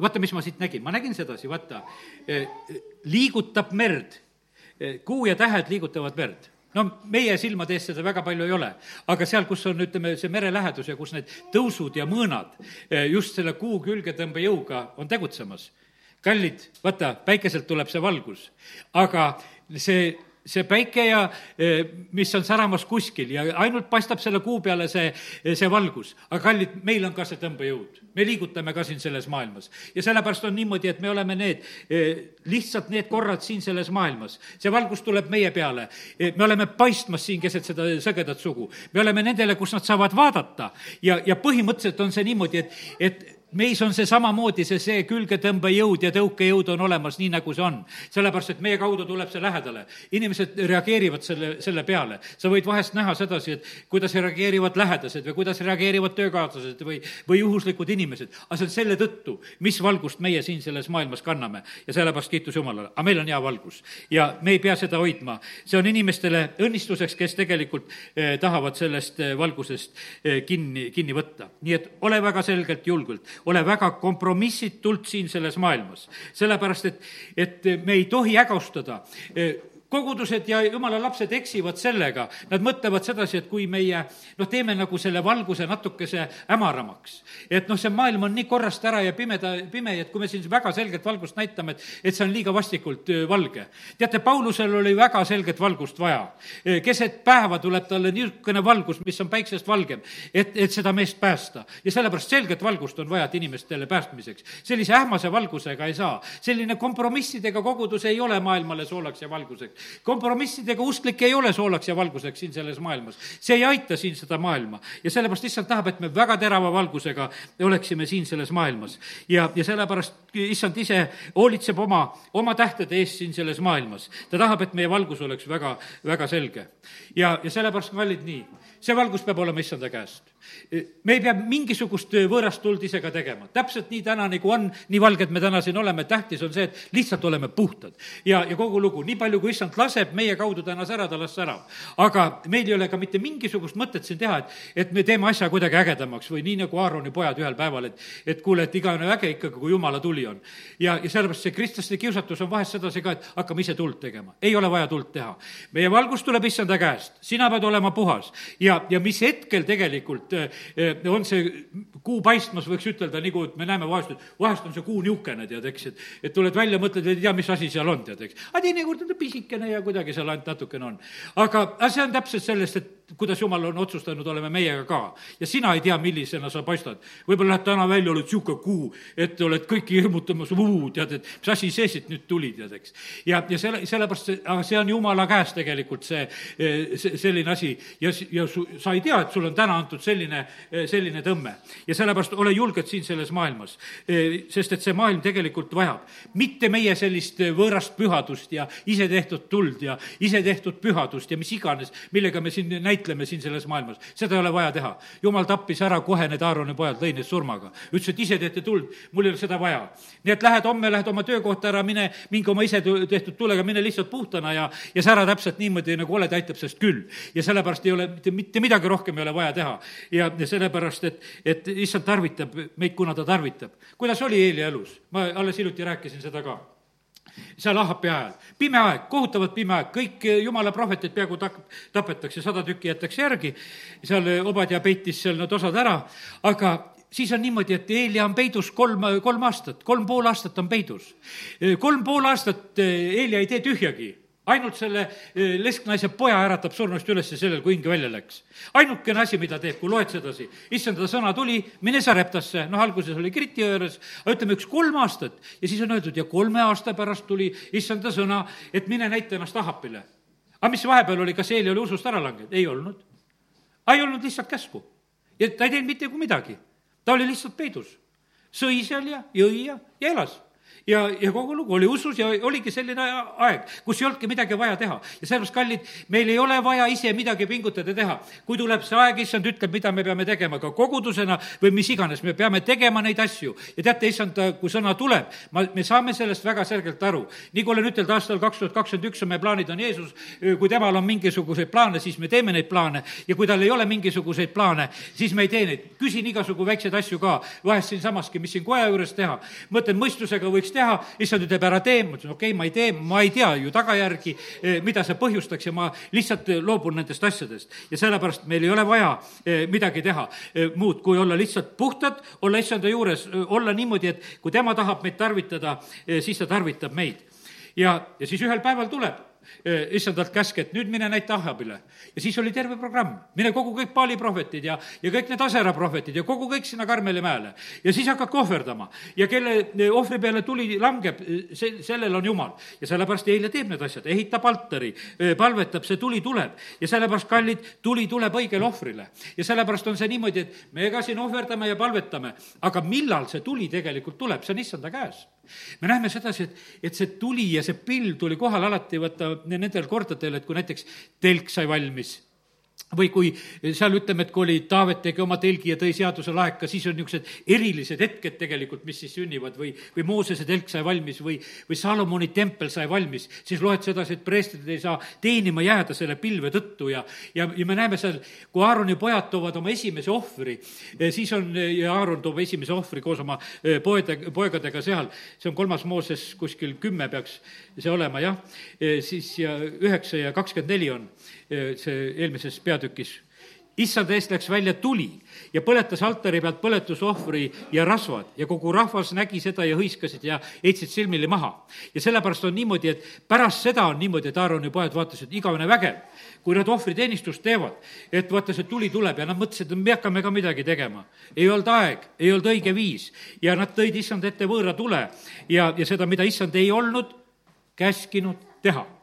Vaata, mis ma siit nägin, ma nägin sedasi, vaata, eh, liigutab merd, eh, kuu ja tähed liigutavad merd. No meie silmade ees seda väga palju ei ole, aga seal, kus on, ütleme, see mere lähedus ja kus need tõusud ja mõõnad eh, just selle kuu külgetõmbejõuga on tegutsemas. kallid, vaata, päikeselt tuleb see valgus, aga see see päike ja mis on säramas kuskil ja ainult paistab selle kuu peale see, see valgus. aga kallid, meil on ka see tõmbejõud. me liigutame ka siin selles maailmas. ja sellepärast on niimoodi, et me oleme need, lihtsalt need korrad siin selles maailmas. see valgus tuleb meie peale. me oleme paistmas siin keset seda sõgedat sugu. me oleme nendele, kus nad saavad vaadata ja, ja põhimõtteliselt on see niimoodi, et, et meis on see samamoodi, see, see külgetõmbejõud ja tõukejõud on olemas, nii nagu see on. sellepärast, et meie kaudu tuleb see lähedale. inimesed reageerivad selle, selle peale. sa võid vahest näha sedasi, et kuidas reageerivad lähedased või kuidas reageerivad töökaaslased või, või juhuslikud inimesed. aga see on selle tõttu, mis valgust meie siin selles maailmas kanname. ja sellepärast kiitus Jumalale. aga meil on hea valgus ja me ei pea seda hoidma. see on inimestele õnnistuseks, kes tegelikult eh, tahavad sellest eh, valgusest eh, kinni, kinni võtta. nii et ole väga selgelt julgelt ole väga kompromissitult siin selles maailmas. sellepärast, et, et me ei tohi hägustada kogudused ja jumala lapsed eksivad sellega, nad mõtlevad sedasi, et kui meie noh, teeme nagu selle valguse natukese hämaramaks. et noh, see maailm on nii korrast ära ja pimeda, pime, et kui me siin väga selget valgust näitame, et, et see on liiga vastikult valge. teate, Paulusel oli väga selget valgust vaja. keset päeva tuleb talle niisugune valgus, mis on päiksest valgem, et, et seda meest päästa. ja sellepärast selget valgust on vaja, et inimestele päästmiseks. sellise ähmase valgusega ei saa. selline kompromissidega kogudus ei ole maailmale soolaks ja valguseks kompromissidega usklik ei ole soolaks ja valguseks siin selles maailmas. see ei aita siin seda maailma ja sellepärast issand tahab, et me väga terava valgusega oleksime siin selles maailmas. ja, ja sellepärast issand ise hoolitseb oma, oma tähtede eest siin selles maailmas. ta tahab, et meie valgus oleks väga, väga selge. ja, ja sellepärast, kallid, nii, see valgus peab olema issanda käest me ei pea mingisugust võõrast tuld ise ka tegema, täpselt nii täna, nagu on, nii valged me täna siin oleme, tähtis on see, et lihtsalt oleme puhtad. ja, ja kogu lugu, nii palju, kui issand laseb meie kaudu täna särada, las särav. aga meil ei ole ka mitte mingisugust mõtet siin teha, et, et me teeme asja kuidagi ägedamaks või nii, nagu Aaroni pojad ühel päeval, et, et kuule, et igavene äge ikkagi, kui jumala tuli on. ja, ja sellepärast see kristlaste kiusatus on vahest sedasi ka, et hakkame ise tuld tegema. ei ole vaja tuld teha. meie valgus tuleb issanda käest, sina pead olema puhas ja, ja mis hetkel tegelikult Eh, on see kuu paistmas, võiks ütelda, nagu et me näeme vahest, et vahest on see kuu niisugune, tead, eks, et et tuled välja, mõtled, et ei tea, mis asi seal on, tead, eks. aga teinekord on ta pisikene ja kuidagi seal ainult natukene on. aga, aga see on täpselt sellest, et kuidas jumal on otsustanud, oleme meiega ka. ja sina ei tea, millisena sa paistad. võib-olla lähed täna välja, oled niisugune kuu, et oled kõiki hirmutamas, tead, et mis asi see siit nüüd tuli, tead, eks. ja, ja selle, sellepärast see, aga see on jumala käes tegelikult see, see, selline asi ja, ja su, sa ei tea, et sul on täna antud selline, selline tõmme. ja sellepärast ole julged siin selles maailmas, sest et see maailm tegelikult vajab mitte meie sellist võõrast pühadust ja isetehtud tuld ja isetehtud pühadust ja mis iganes, millega me siin näitleme siin selles maailmas. seda ei ole vaja teha. jumal tappis ära kohe need Aaroni pojad, lõi neid surmaga. ütles, et ise teete tuld, mul ei ole seda vaja. nii et lähed homme, lähed oma töökohta ära, mine, minge oma ise tehtud tulega, mine lihtsalt puhtana ja, ja sära täpselt niimoodi, nagu oled, aitab sellest küll. ja sellepärast ei ole mitte, mitte midagi rohkem ei ole vaja teha. ja, ja sellepärast, et, et issand tarvitab meid, kuna ta tarvitab. kuidas oli Eeli elus? ma alles hiljuti rääkisin seda ka seal Ahapi ajal. pime aeg, kohutavalt pime aeg, kõik jumala prohvetid peaaegu tak-, tapetakse, sada tükki jäetakse järgi, seal Obadja peitis seal need osad ära, aga siis on niimoodi, et Eelia on peidus kolm, kolm aastat, kolm pool aastat on peidus. kolm pool aastat Eelia ei tee tühjagi ainult selle eh, lesknaise poja äratab surnust üles sellel, kui hing välja läks. ainukene asi, mida teeb, kui loed sedasi, issand, ta sõna tuli, mine Sareptasse, noh, alguses oli Kriti juures, aga ütleme, üks kolm aastat ja siis on öeldud ja kolme aasta pärast tuli issanda sõna, et mine näita ennast Ahapile. aga mis vahepeal oli, kas Eeli oli usust ära langenud? ei olnud. ei olnud lihtsalt käsku. ja ta ei teinud mitte midagi. ta oli lihtsalt peidus. sõi seal ja jõi ja, ja elas ja, ja kogu lugu oli usus ja oligi selline aeg, kus ei olnudki midagi vaja teha. ja sellepärast, kallid, meil ei ole vaja ise midagi pingutada teha. kui tuleb see aeg, issand ütleb, mida me peame tegema ka kogudusena või mis iganes, me peame tegema neid asju. ja teate, issand, kui sõna tuleb, ma, me saame sellest väga selgelt aru. nii kui olen ütelnud, aastal kaks tuhat kakskümmend üks on meie plaanid, on Jeesus, kui temal on mingisuguseid plaane, siis me teeme neid plaane ja kui tal ei ole mingisuguseid plaane, siis me ei tee neid. küsin igasugu väikseid asju ka, vahest siinsamaski, mis siin koja juures teha. mõtlen, mõistusega võiks teha, issand ütleb, ära tee, ma ütlen, okei okay,, ma ei tee, ma ei tea ju tagajärgi, eh, mida see põhjustaks ja ma lihtsalt eh, loobun nendest asjadest. ja sellepärast meil ei ole vaja eh, midagi teha muud, kui olla lihtsalt puhtad, olla issanda juures, olla niimoodi, et kui tema tahab meid tarvitada, siis ta tarvitab meid. ja, ja siis ühel päeval tuleb issandalt käsk, et nüüd mine näita Ahhabile. ja siis oli terve programm, mine kogu kõik Paali prohvetid ja, ja kõik need Asera prohvetid ja kogu kõik sinna Karmeli mäele. ja siis hakkad ohverdama ja kelle ohvri peale tuli langeb, see, sellel on Jumal. ja sellepärast eile teeb need asjad, ehitab altari, palvetab, see tuli tuleb. ja sellepärast, kallid, tuli tuleb õigele ohvrile. ja sellepärast on see niimoodi, et me ka siin ohverdame ja palvetame, aga millal see tuli tegelikult tuleb, see on issanda käes me näeme sedasi, et, et see tuli ja see pilv tuli kohale alati vaata nendel kordadel, et kui näiteks telk sai valmis või kui seal ütleme, et kui oli, Taavet tegi oma telgi ja tõi seaduse laeka, siis on niisugused erilised hetked tegelikult, mis siis sünnivad. Või, või Moosese telk sai valmis või, või Salomoni tempel sai valmis, siis loed sedasi, et preestrid ei saa teenima jääda selle pilve tõttu ja, ja, ja me näeme seal, kui Aaroni pojad toovad oma esimese ohvri, eh, siis on, ja Aaron toob esimese ohvri koos oma eh, poede, poegadega seal, see on kolmas Mooses kuskil kümme peaks see olema, jah, eh, siis ja üheksa ja kakskümmend neli on see eelmises peatükis. issand eest läks välja tuli ja põletas altari pealt põletusohvri ja rasvad ja kogu rahvas nägi seda ja hõiskasid ja heitsid silmili maha. ja sellepärast on niimoodi, et pärast seda on niimoodi, et Aaroni pojad vaatasid, igavene vägev, kui nad ohvriteenistust teevad, et vaata, see tuli tuleb ja nad mõtlesid, et me hakkame ka midagi tegema. ei olnud aeg, ei olnud õige viis ja nad tõid issand ette võõra tule ja, ja seda, mida issand ei olnud käskinud teha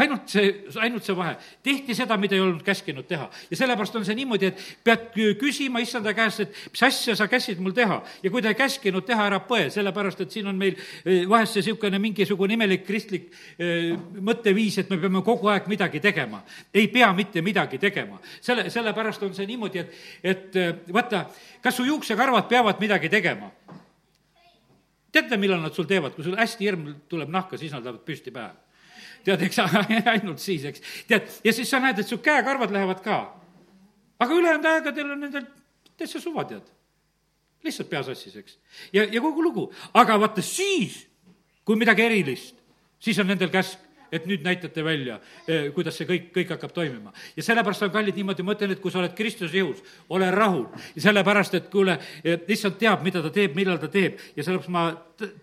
ainult see, ainult see vahe. tehti seda, mida ei olnud käskinud teha. ja sellepärast on see niimoodi, et pead küsima issanda käest, et mis asja sa käsid mul teha. ja kui ta ei käskinud teha, ära põe, sellepärast et siin on meil eh, vahest see niisugune mingisugune imelik kristlik eh, mõtteviis, et me peame kogu aeg midagi tegema. ei pea mitte midagi tegema. selle, sellepärast on see niimoodi, et, et eh, vaata, kas su juuksekarvad peavad midagi tegema? teate, millal nad sul teevad, kui sul hästi hirm tuleb nahka, siis nad lähevad püsti pähe tead, eks ainult siis, eks. tead, ja siis sa näed, et su käekarvad lähevad ka. aga ülejäänud aegadel on nendel täitsa suva, tead. lihtsalt pea sassis, eks. ja, ja kogu lugu, aga vaata siis, kui midagi erilist, siis on nendel käsk et nüüd näitate välja, eh, kuidas see kõik, kõik hakkab toimima. ja sellepärast on kallid niimoodi, ma ütlen, et kui sa oled Kristuse jõus, ole rahul. ja sellepärast, et kuule, issand teab, mida ta teeb, millal ta teeb ja sellepärast ma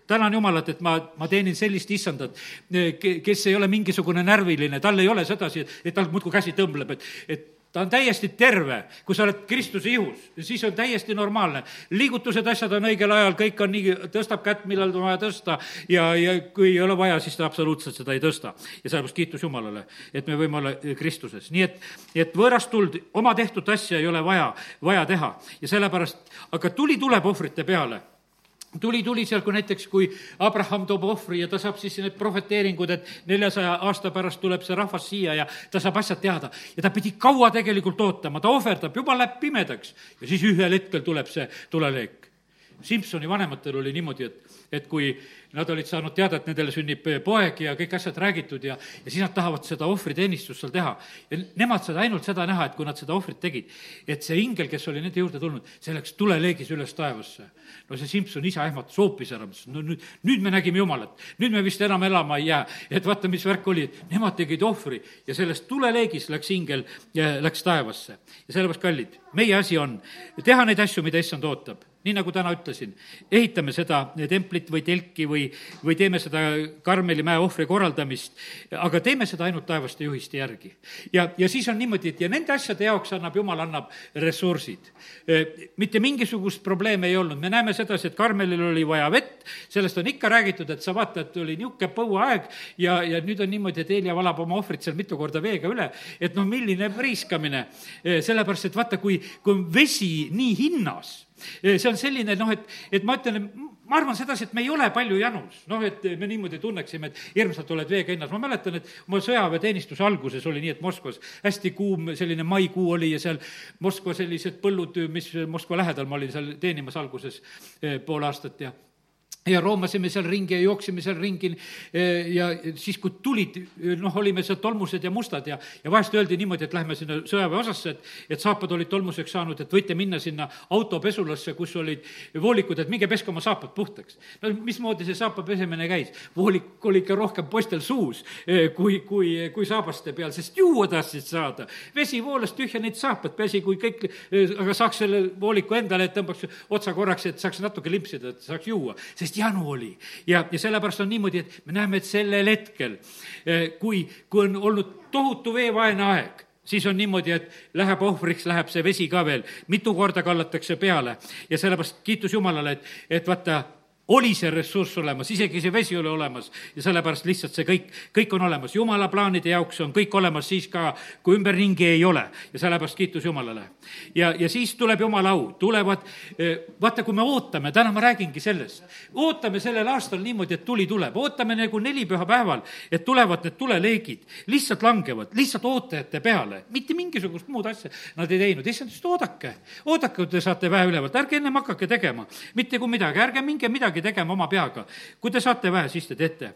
tänan Jumalat, et ma, ma teenin sellist issandat, eh, kes ei ole mingisugune närviline, tal ei ole sedasi, et tal muudkui käsi tõmbleb, et, et ta on täiesti terve, kui sa oled Kristuse ihus, siis on täiesti normaalne. liigutused, asjad on õigel ajal, kõik on nii, tõstab kätt, millal on vaja tõsta ja, ja kui ei ole vaja, siis ta absoluutselt seda ei tõsta. ja sellepärast kiitus Jumalale, et me võime olla Kristuses. nii et, et võõrast tuld, oma tehtud asja ei ole vaja, vaja teha ja sellepärast, aga tuli tuleb ohvrite peale tuli, tuli seal, kui näiteks, kui Abraham toob ohvri ja ta saab siis need prohveteeringud, et neljasaja aasta pärast tuleb see rahvas siia ja ta saab asjad teada. ja ta pidi kaua tegelikult ootama, ta ohverdab, juba läheb pimedaks ja siis ühel hetkel tuleb see tuleleek. Simsoni vanematel oli niimoodi, et, et kui nad olid saanud teada, et nendele sünnib poeg ja kõik asjad räägitud ja, ja siis nad tahavad seda ohvriteenistust seal teha. ja nemad said ainult seda näha, et kui nad seda ohvrit tegid, et see ingel, kes oli nende juurde tulnud, see läks tuleleegis üles taevasse. no see Simsoni isa ehmatas hoopis ära, mõtles, no nüüd, nüüd me nägime Jumalat, nüüd me vist enam elama ei jää. et vaata, mis värk oli, nemad tegid ohvri ja sellest tuleleegis läks ingel, läks taevasse. ja sellepärast, kallid, meie asi on teha neid asju, mida issand ootab nii nagu täna ütlesin, ehitame seda templit või telki või, või teeme seda Karmeli mäe ohvri korraldamist, aga teeme seda ainult taevaste juhiste järgi. ja, ja siis on niimoodi, et ja nende asjade jaoks annab, Jumal annab ressursid. mitte mingisugust probleemi ei olnud, me näeme sedasi, et Karmelil oli vaja vett, sellest on ikka räägitud, et sa vaata, et oli niisugune põuaeg ja, ja nüüd on niimoodi, et Helja valab oma ohvrit seal mitu korda veega üle, et noh, milline priiskamine, sellepärast et vaata, kui, kui on vesi nii hinnas, see on selline noh, et, et ma ütlen, ma arvan sedasi, et me ei ole palju janus, noh, et me niimoodi tunneksime, et hirmsalt oled veega hinnas, ma mäletan, et oma sõjaväeteenistuse alguses oli nii, et Moskvas hästi kuum selline maikuu oli ja seal Moskva sellised põllud, mis Moskva lähedal, ma olin seal teenimas alguses pool aastat ja ja roomasime seal ringi ja jooksime seal ringi ja siis, kui tulid, noh, olime seal tolmused ja mustad ja, ja vahest öeldi niimoodi, et lähme sinna sõjaväeosasse, et, et saapad olid tolmuseks saanud, et võite minna sinna autopesulasse, kus olid voolikud, et minge peske oma saapad puhtaks. no mismoodi see saapa pesemine käis? voolik oli ikka rohkem poistel suus kui, kui, kui saabaste peal, sest juua tahtsid saada. vesi voolas tühja neid saapad pesi, kui kõik, aga saaks selle vooliku endale, et tõmbaks otsa korraks, et saaks natuke limpsida, et saaks juua, sest janu oli. ja, ja sellepärast on niimoodi, et me näeme, et sellel hetkel, eh, kui, kui on olnud tohutu veevaene aeg, siis on niimoodi, et läheb ohvriks, läheb see vesi ka veel, mitu korda kallatakse peale ja sellepärast kiitus Jumalale, et, et vaata, oli see ressurss olemas, isegi see vesi oli olemas. Ja sellepärast lihtsalt see kõik, kõik on olemas. jumala plaanide jaoks on kõik olemas siis ka, kui ümberringi ei ole. Ja sellepärast kiitus Jumalale. ja, ja siis tuleb Jumala au, tulevad, eh, vaata, kui me ootame, täna ma räägingi sellest, ootame sellel aastal niimoodi, et tuli tuleb, ootame nagu nelipühapäeval, et tulevad need tuleleegid, lihtsalt langevad, lihtsalt ootajate peale, mitte mingisugust muud asja nad ei teinud, issand et oodake, oodake, kui te saate väe ülevalt, ärge ennem hakake tegema, mitte kui midagi, ärge minge midagi midagi tegema oma peaga. kui te saate vähe, siis te teete.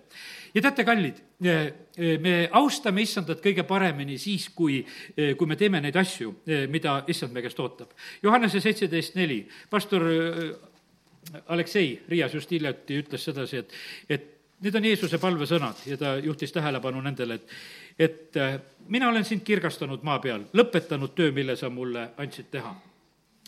ja teate, kallid, me austame issandat kõige paremini siis, kui, kui me teeme neid asju, mida issand meie käest ootab. Johannese seitseteist neli, pastor Aleksei Riias just hiljuti ütles sedasi, et, et need on Jeesuse palvesõnad ja ta juhtis tähelepanu nendele, et, et mina olen sind kirgastanud maa peal, lõpetanud töö, mille sa mulle andsid teha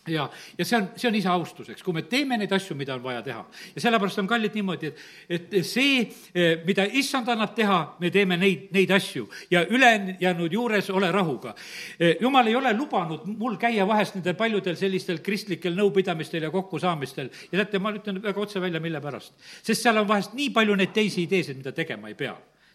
ja, ja see on, see on isa austuseks, kui me teeme neid asju, mida on vaja teha. ja sellepärast on kallid niimoodi, et, et see, eh, mida issand annab teha, me teeme neid, neid asju ja ülejäänud juures ole rahuga. Eh, jumal ei ole lubanud mul käia vahest nendel paljudel sellistel kristlikel nõupidamistel ja kokkusaamistel ja teate, ma ütlen väga otse välja, mille pärast. sest seal on vahest nii palju neid teisi ideesid, mida tegema ei pea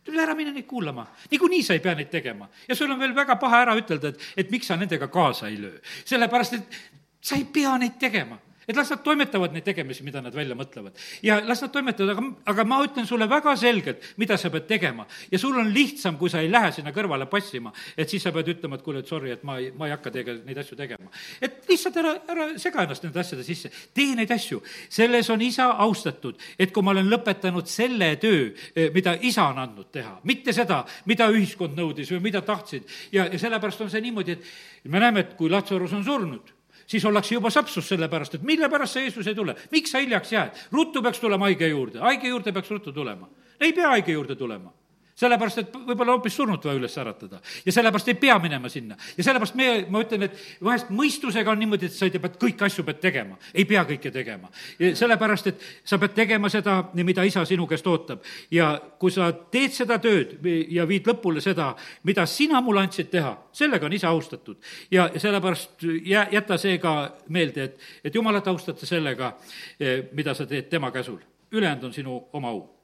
tule ära, mine neid kuulama. niikuinii sa ei pea neid tegema. ja sul on veel väga paha ära ütelda, et, et miks sa nendega kaasa ei löö. sellepärast, et sa ei pea neid tegema et las nad toimetavad neid tegemisi, mida nad välja mõtlevad. ja las nad toimetavad, aga, aga ma ütlen sulle väga selgelt, mida sa pead tegema. ja sul on lihtsam, kui sa ei lähe sinna kõrvale passima, et siis sa pead ütlema, et kuule, et sorry, et ma ei, ma ei hakka teiega neid asju tegema. et lihtsalt ära, ära sega ennast nende asjade sisse, tee neid asju. selles on isa austatud, et kui ma olen lõpetanud selle töö, eh, mida isa on andnud teha, mitte seda, mida ühiskond nõudis või mida tahtsid. ja, ja sellepärast on see niimoodi, et me näeme, et kui Lazarus on surnud, siis ollakse juba sapsus selle pärast, et mille pärast sa Jeesus ei tule, miks sa hiljaks jääd? ruttu peaks tulema haige juurde, haige juurde peaks ruttu tulema. ei pea haige juurde tulema sellepärast, et võib-olla hoopis surnut vaja üles äratada. ja sellepärast ei pea minema sinna. ja sellepärast meie, ma ütlen, et vahest mõistusega on niimoodi, et sa ei tea, pead kõiki asju pead tegema. ei pea kõike tegema. sellepärast, et sa pead tegema seda, mida isa sinu käest ootab. ja kui sa teed seda tööd ja viid lõpule seda, mida sina mulle andsid teha, sellega on isa austatud. ja sellepärast jää, jäta see ka meelde, et, et jumalat austate sellega, eh, mida sa teed tema käsul. ülejäänud on sinu oma au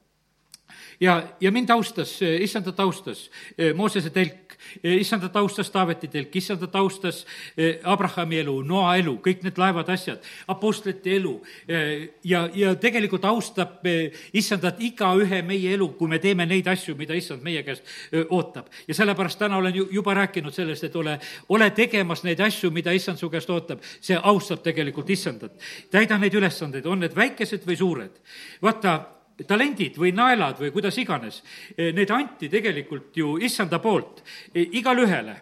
ja, ja mind austas, issandat austas eh, Moosese telk, eh, issandat austas Taaveti telk, issandat austas eh, Abrahami elu, Noa elu, kõik need laevad, asjad, apostlite elu. ja, ja tegelikult austab issandat igaühe meie elu, kui me teeme neid asju, mida issand meie käest ootab. ja sellepärast täna olen ju juba rääkinud sellest, et ole, ole tegemas neid asju, mida issand su käest ootab. see austab tegelikult issandat. täida neid ülesandeid, on need väikesed või suured. vaata, talendid või naelad või kuidas iganes, need anti tegelikult ju issanda poolt igale ühele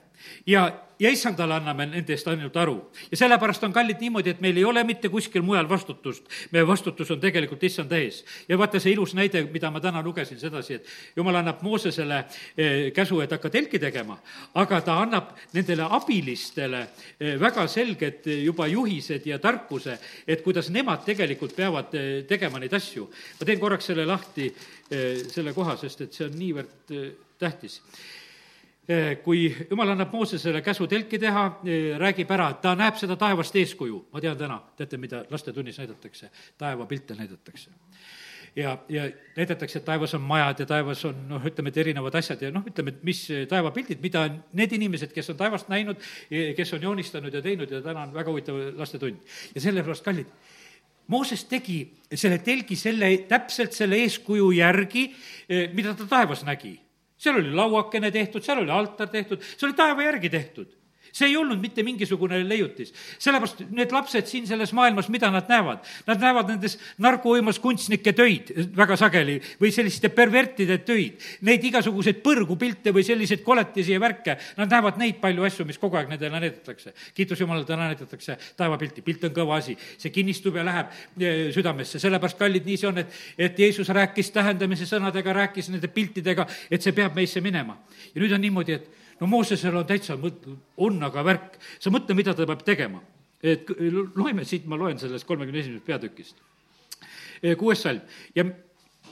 ja ja issandale anname nende eest ainult aru. ja sellepärast on kallid niimoodi, et meil ei ole mitte kuskil mujal vastutust, meie vastutus on tegelikult issanda ees. ja vaata see ilus näide, mida ma täna lugesin sedasi, et jumal annab Moosesele eh, käsu, et hakka telki tegema, aga ta annab nendele abilistele eh, väga selged eh, juba juhised ja tarkuse, et kuidas nemad tegelikult peavad tegema neid asju. ma teen korraks selle lahti, selle koha, sest et see on niivõrd tähtis kui jumal annab Moosesele käsu telki teha, eh, räägib ära, ta näeb seda taevast eeskuju. ma tean täna, teate, mida lastetunnis näidatakse? taevapilte näidatakse. ja, ja näidatakse, et taevas on majad ja taevas on noh, ütleme, et erinevad asjad ja noh, ütleme, et mis taevapildid, mida need inimesed, kes on taevast näinud, eh, kes on joonistanud ja teinud ja täna on väga huvitav lastetund. ja sellepärast, kallid, Mooses tegi selle telgi selle, täpselt selle eeskuju järgi, mida ta taevas nägi seal oli lauakene tehtud, seal oli altar tehtud, see oli taeva järgi tehtud see ei olnud mitte mingisugune leiutis. sellepärast need lapsed siin selles maailmas, mida nad näevad? Nad näevad nendes narkouimas kunstnike töid väga sageli või selliste pervertide töid, neid igasuguseid põrgupilte või selliseid koletisi ja värke, nad näevad neid palju asju, mis kogu aeg nendele näidatakse. kiitus Jumalale, täna näidatakse taevapilti, pilt on kõva asi, see kinnistub ja läheb eh, südamesse, sellepärast, kallid, nii see on, et, et Jeesus rääkis tähendamise sõnadega, rääkis nende piltidega, et see peab meisse minema. ja nüüd on niimoodi, et no Moosesel on täitsa mõt-, on aga värk, sa mõtle, mida ta peab tegema. et loeme siit, ma loen sellest kolmekümne esimesest peatükist. kuues salm ja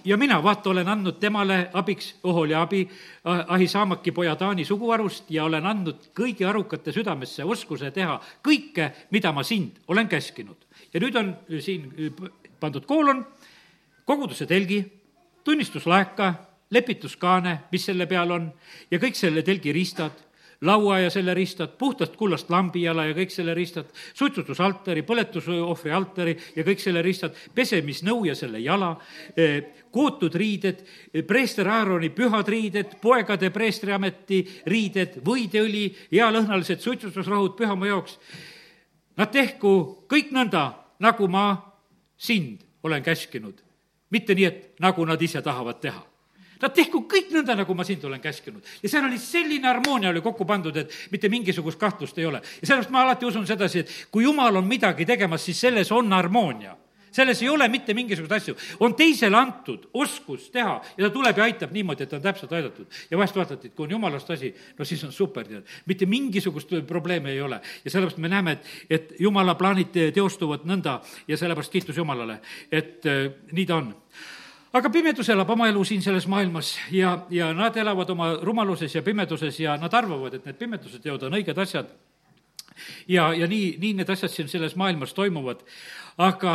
ja mina, vaata, olen andnud temale abiks Oholiabi, Ahisaamaki poja Taani suguharust ja olen andnud kõigi arukate südamesse oskuse teha kõike, mida ma sind olen käskinud. ja nüüd on siin pandud koolon, koguduse telgi, tunnistuslaeka lepituskaane, mis selle peal on, ja kõik selle telgi riistad, laua ja selle riistad, puhtast kullast lambijala ja kõik selle riistad, suitsutusaltari, põletusohvri altari ja kõik selle riistad, pesemisnõu ja selle jala, eh, kootud riided, preester Aaroni pühad riided, poegade preestriameti riided, võideõli, healõhnalised suitsutusrohud pühamu jaoks. Nad tehku kõik nõnda, nagu ma sind olen käskinud, mitte nii, et nagu nad ise tahavad teha Nad tehku kõik nõnda, nagu ma sind olen käskinud. ja seal oli selline harmoonia oli kokku pandud, et mitte mingisugust kahtlust ei ole. ja sellepärast ma alati usun sedasi, et kui jumal on midagi tegemas, siis selles on harmoonia selles ei ole mitte mingisuguseid asju. on teisele antud oskus teha ja ta tuleb ja aitab niimoodi, et on täpselt aidatud. ja vahest vaatad, et kui on jumalast asi, no siis on super, tead. mitte mingisugust probleemi ei ole. ja sellepärast me näeme, et, et jumala plaanid teostuvad nõnda ja sellepärast kiitus Jumalale, et äh, nii ta on aga pimedus elab oma elu siin selles maailmas ja, ja nad elavad oma rumaluses ja pimeduses ja nad arvavad, et need pimeduse teod on õiged asjad. ja, ja nii, nii need asjad siin selles maailmas toimuvad. aga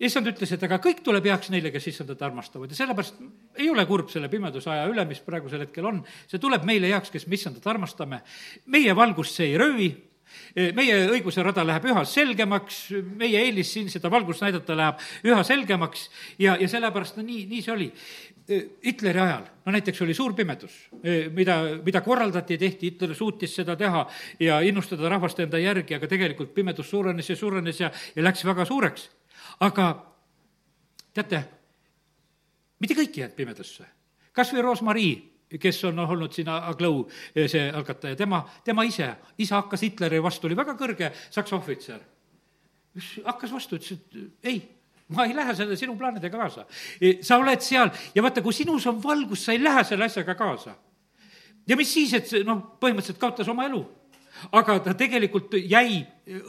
issand ütles, et aga kõik tuleb heaks neile, kes issandat armastavad ja sellepärast ei ole kurb selle pimeduse aja üle, mis praegusel hetkel on. see tuleb meile heaks, kes me issandat armastame. meie valgust see ei röövi meie õiguse rada läheb üha selgemaks, meie eelis siin seda valgust näidata läheb üha selgemaks ja, ja sellepärast no nii, nii see oli. Hitleri ajal, no näiteks oli suur pimedus, mida, mida korraldati ja tehti, Hitler suutis seda teha ja innustada rahvast enda järgi, aga tegelikult pimedus suurenes ja suurenes ja, ja läks väga suureks. aga teate, mitte kõik ei jäänud pimedusse. kas või Roosmarii kes on olnud siin Aglau, eh, see algataja, tema, tema ise, isa hakkas Hitleri vastu, oli väga kõrge saksa ohvitser. hakkas vastu, ütles, et ei, ma ei lähe selle sinu plaanidega kaasa. sa oled seal ja vaata, kui sinus on valgus, sa ei lähe selle asjaga kaasa. ja mis siis, et noh, põhimõtteliselt kaotas oma elu aga ta tegelikult jäi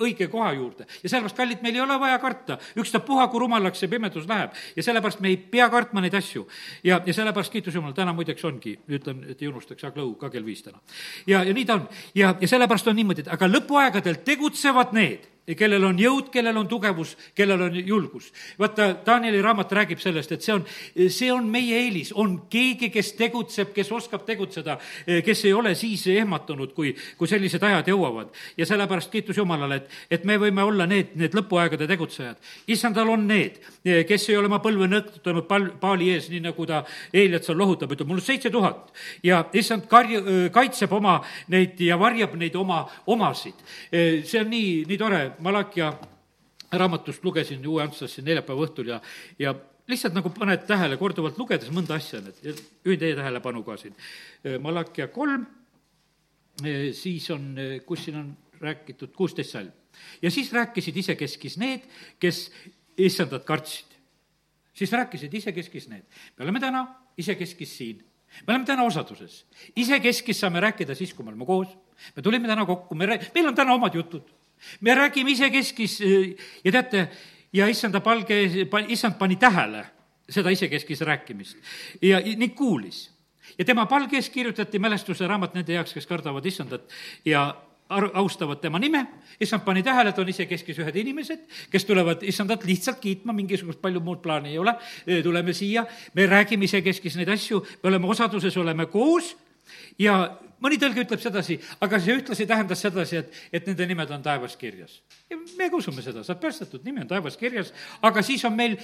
õige koha juurde ja sellepärast, kallid, meil ei ole vaja karta, ükstapuha, kui rumalaks see pimedus läheb ja sellepärast me ei pea kartma neid asju. ja, ja sellepärast kiitus Jumalale, täna muideks ongi, ütlen, et ei unustaks, Jaak Lõu ka kell viis täna. ja, ja nii ta on ja, ja sellepärast on niimoodi, et aga lõpuaegadel tegutsevad need kellel on jõud, kellel on tugevus, kellel on julgus. vaata, Danieli raamat räägib sellest, et see on, see on meie eelis, on keegi, kes tegutseb, kes oskab tegutseda, kes ei ole siis ehmatunud, kui, kui sellised ajad jõuavad. ja sellepärast kiitus Jumalale, et, et me võime olla need, need lõpuaegade tegutsejad. issandal on need, kes ei ole oma põlve nõkutanud pal-, paali ees, nii nagu ta Eeliat seal lohutab, ütleb, mul on seitse tuhat. ja issand karju, kaitseb oma neid ja varjab neid oma omasid. see on nii, nii tore Malakia raamatust lugesin Uue Antslassi neljapäeva õhtul ja, ja lihtsalt nagu paned tähele korduvalt lugedes mõnda asja, need, juhin teie tähelepanu ka siin. Malakia kolm, siis on, kus siin on räägitud kuusteist salm. ja siis rääkisid isekeskis need, kes issandat kartsid. siis rääkisid isekeskis need. me oleme täna isekeskis siin me oleme täna osaduses. isekeskis saame rääkida siis, kui me oleme koos. me tulime täna kokku, me, meil on täna omad jutud me räägime isekeskis ja teate, ja issanda palge, issand pani tähele seda isekeskis rääkimist ja ning kuulis. ja tema palge ees kirjutati mälestuse raamat nende heaks, kes kardavad issandat ja ar-, austavad tema nime, issand pani tähele, et on isekeskis ühed inimesed, kes tulevad issandat lihtsalt kiitma, mingisugust palju muud plaani ei ole, tuleme siia, me räägime isekeskis neid asju, me oleme osaduses, oleme koos. Ja mõni tõlge ütleb sedasi, aga see ühtlasi tähendas sedasi, et, et nende nimed on taevas kirjas. ja meiega usume seda, sa oled päästetud, nimi on taevas kirjas, aga siis on meil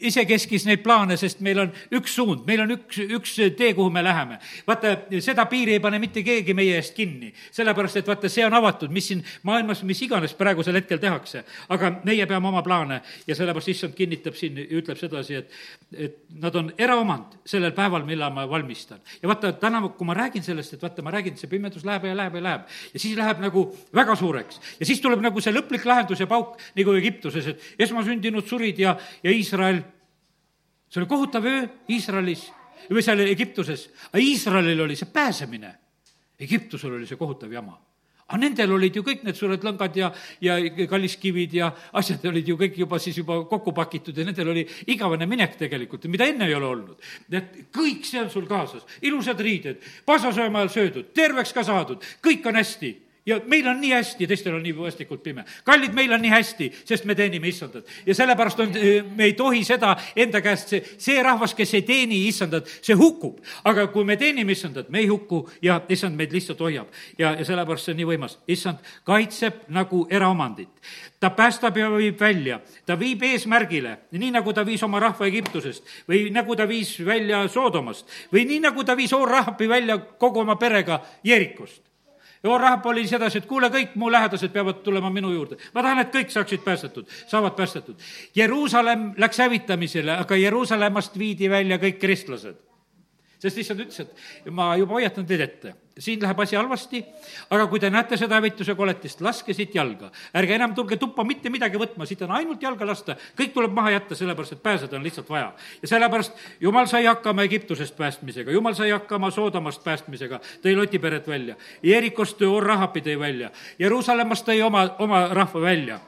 isekeskis neid plaane, sest meil on üks suund, meil on üks, üks tee, kuhu me läheme. vaata, seda piiri ei pane mitte keegi meie eest kinni, sellepärast et vaata, see on avatud, mis siin maailmas, mis iganes praegusel hetkel tehakse. aga meie peame oma plaane ja sellepärast issand kinnitab siin ja ütleb sedasi, et, et nad on eraomand sellel päeval, millal ma valmistan. ja vaata, täna, kui ma räägin sellest, et vaata, ma räägin rääginud, see pimedus läheb ja läheb ja läheb. ja siis läheb nagu väga suureks. ja siis tuleb nagu see lõplik lahendus ja pauk, nagu Egiptuses, et esmasündinud surid ja, ja Iisrael, see oli kohutav öö Iisraelis või seal Egiptuses, aga Iisraelil oli see pääsemine. Egiptusel oli see kohutav jama aga nendel olid ju kõik need suured lõngad ja, ja kalliskivid ja asjad olid ju kõik juba siis juba kokku pakitud ja nendel oli igavene minek tegelikult, mida enne ei ole olnud. et kõik see on sul kaasas, ilusad riided, pasasööma ajal söödud, terveks ka saadud, kõik on hästi ja meil on nii hästi, teistel on nii vastikult pime. kallid, meil on nii hästi, sest me teenime issandat. ja sellepärast on, me ei tohi seda enda käest, see, see rahvas, kes ei teeni issandat, see hukkub. aga kui me teenime issandat, me ei hukku ja issand meid lihtsalt hoiab. ja, ja sellepärast see on nii võimas. issand kaitseb nagu eraomandit. ta päästab ja viib välja, ta viib eesmärgile, nii nagu ta viis oma rahva Egiptusest või nagu ta viis välja Soodomast või nii nagu ta viis Oor-Rahapi välja kogu oma perega Jerikost ja Rahab oli sedasi, et kuule, kõik mu lähedased peavad tulema minu juurde. ma tahan, et kõik saaksid päästetud, saavad päästetud. Jeruusalemm läks hävitamisele, aga Jeruusalemmast viidi välja kõik kristlased sest issand ütles, et ma juba hoiatan teid ette, siin läheb asi halvasti, aga kui te näete seda hävituse koletist, laske siit jalga. ärge enam tulge tuppa mitte midagi võtma, siit on ainult jalga lasta, kõik tuleb maha jätta, sellepärast et pääseda on lihtsalt vaja. ja sellepärast jumal sai hakkama Egiptusest päästmisega, jumal sai hakkama Soodomast päästmisega, tõi Loti peret välja. Jerikost tõi Orrahapi tõi välja, Jeruusalemmast tõi oma, oma rahva välja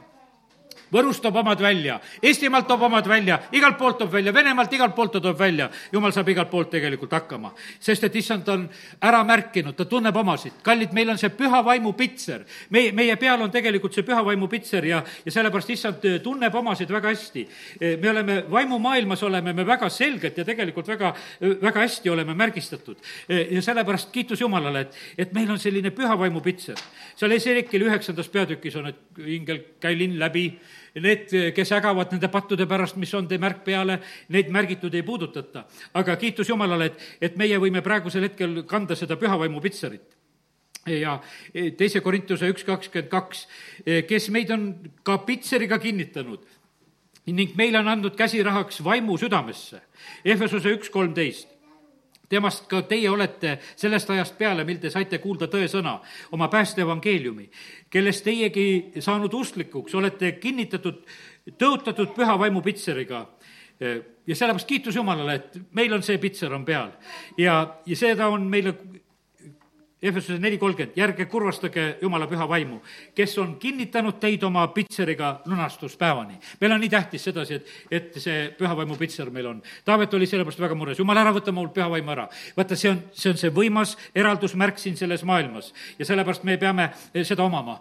Võrust toob omad välja, Eestimaalt toob omad välja, igalt poolt toob välja, Venemaalt igalt poolt ta toob välja. jumal saab igalt poolt tegelikult hakkama, sest et issand on ära märkinud, ta tunneb omasid. kallid, meil on see püha vaimu pitser. meie, meie peal on tegelikult see püha vaimu pitser ja, ja sellepärast issand äh, tunneb omasid väga hästi. Äh, me oleme vaimumaailmas, oleme me väga selgelt ja tegelikult väga, äh, väga hästi oleme märgistatud. ja sellepärast kiitus Jumalale, et, et meil on selline püha vaimu pitser. seal Eserikili üheksandas peatükis on, et ingel, käi linn läbi need, kes ägavad nende pattude pärast, mis on tee märk peale, neid märgitud ei puudutata. aga kiitus Jumalale, et, et meie võime praegusel hetkel kanda seda pühavaimu pitserit ja teise Korintuse üks kakskümmend kaks, kes meid on ka pitseriga kinnitanud ning meile on andnud käsirahaks vaimu südamesse. Ehvesuse üks kolmteist temast ka teie olete sellest ajast peale, mil te saite kuulda tõesõna, oma päästeevangeeliumi, kellest teiegi saanud usklikuks, olete kinnitatud tõotatud püha vaimu pitseriga. Ja sellepärast kiitus Jumalale, et meil on see pitser on peal. Ja, ja seda on meile Efesuse neli kolmkümmend, järge kurvastage Jumala püha vaimu, kes on kinnitanud teid oma pitseriga lunastuspäevani. meil on nii tähtis sedasi, et, et see püha vaimu pitser meil on. Taavet oli sellepärast väga mures, Jumal, ära võta mul püha vaimu ära. vaata, see on, see on see võimas eraldusmärk siin selles maailmas ja sellepärast me peame seda omama.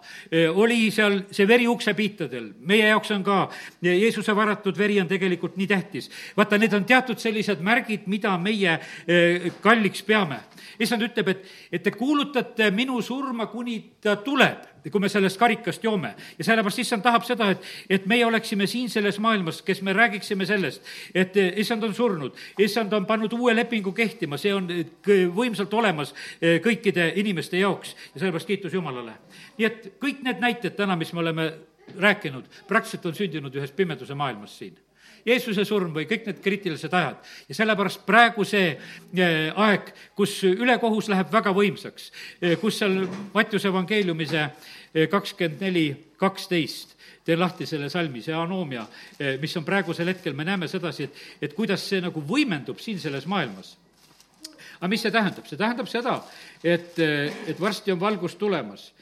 oli seal see veri uksepiitadel, meie jaoks on ka Jeesuse varatud veri on tegelikult nii tähtis. vaata, need on teatud sellised märgid, mida meie eh, kalliks peame. issand ütleb, et, et te kuulutate minu surma, kuni ta tuleb, kui me sellest karikast joome. ja sellepärast issand tahab seda, et, et meie oleksime siin selles maailmas, kes me räägiksime sellest, et issand on surnud, issand on pannud uue lepingu kehtima, see on võimsalt olemas eh, kõikide inimeste jaoks ja sellepärast kiitus Jumalale. nii et kõik need näited täna, mis me oleme rääkinud, praktiliselt on sündinud ühes pimeduse maailmas siin Jeesuse surm või kõik need kriitilised ajad. ja sellepärast praegu see eh, aeg, kus ülekohus läheb väga võimsaks, eh, kus seal Mattiuse evangeeliumi see eh, kakskümmend neli, kaksteist, teen lahti selle salmi, see anoomia, mis on praegusel hetkel, me näeme sedasi, et, et kuidas see nagu võimendub siin selles maailmas aga mis see tähendab? see tähendab seda, et, et varsti on valgus tulemas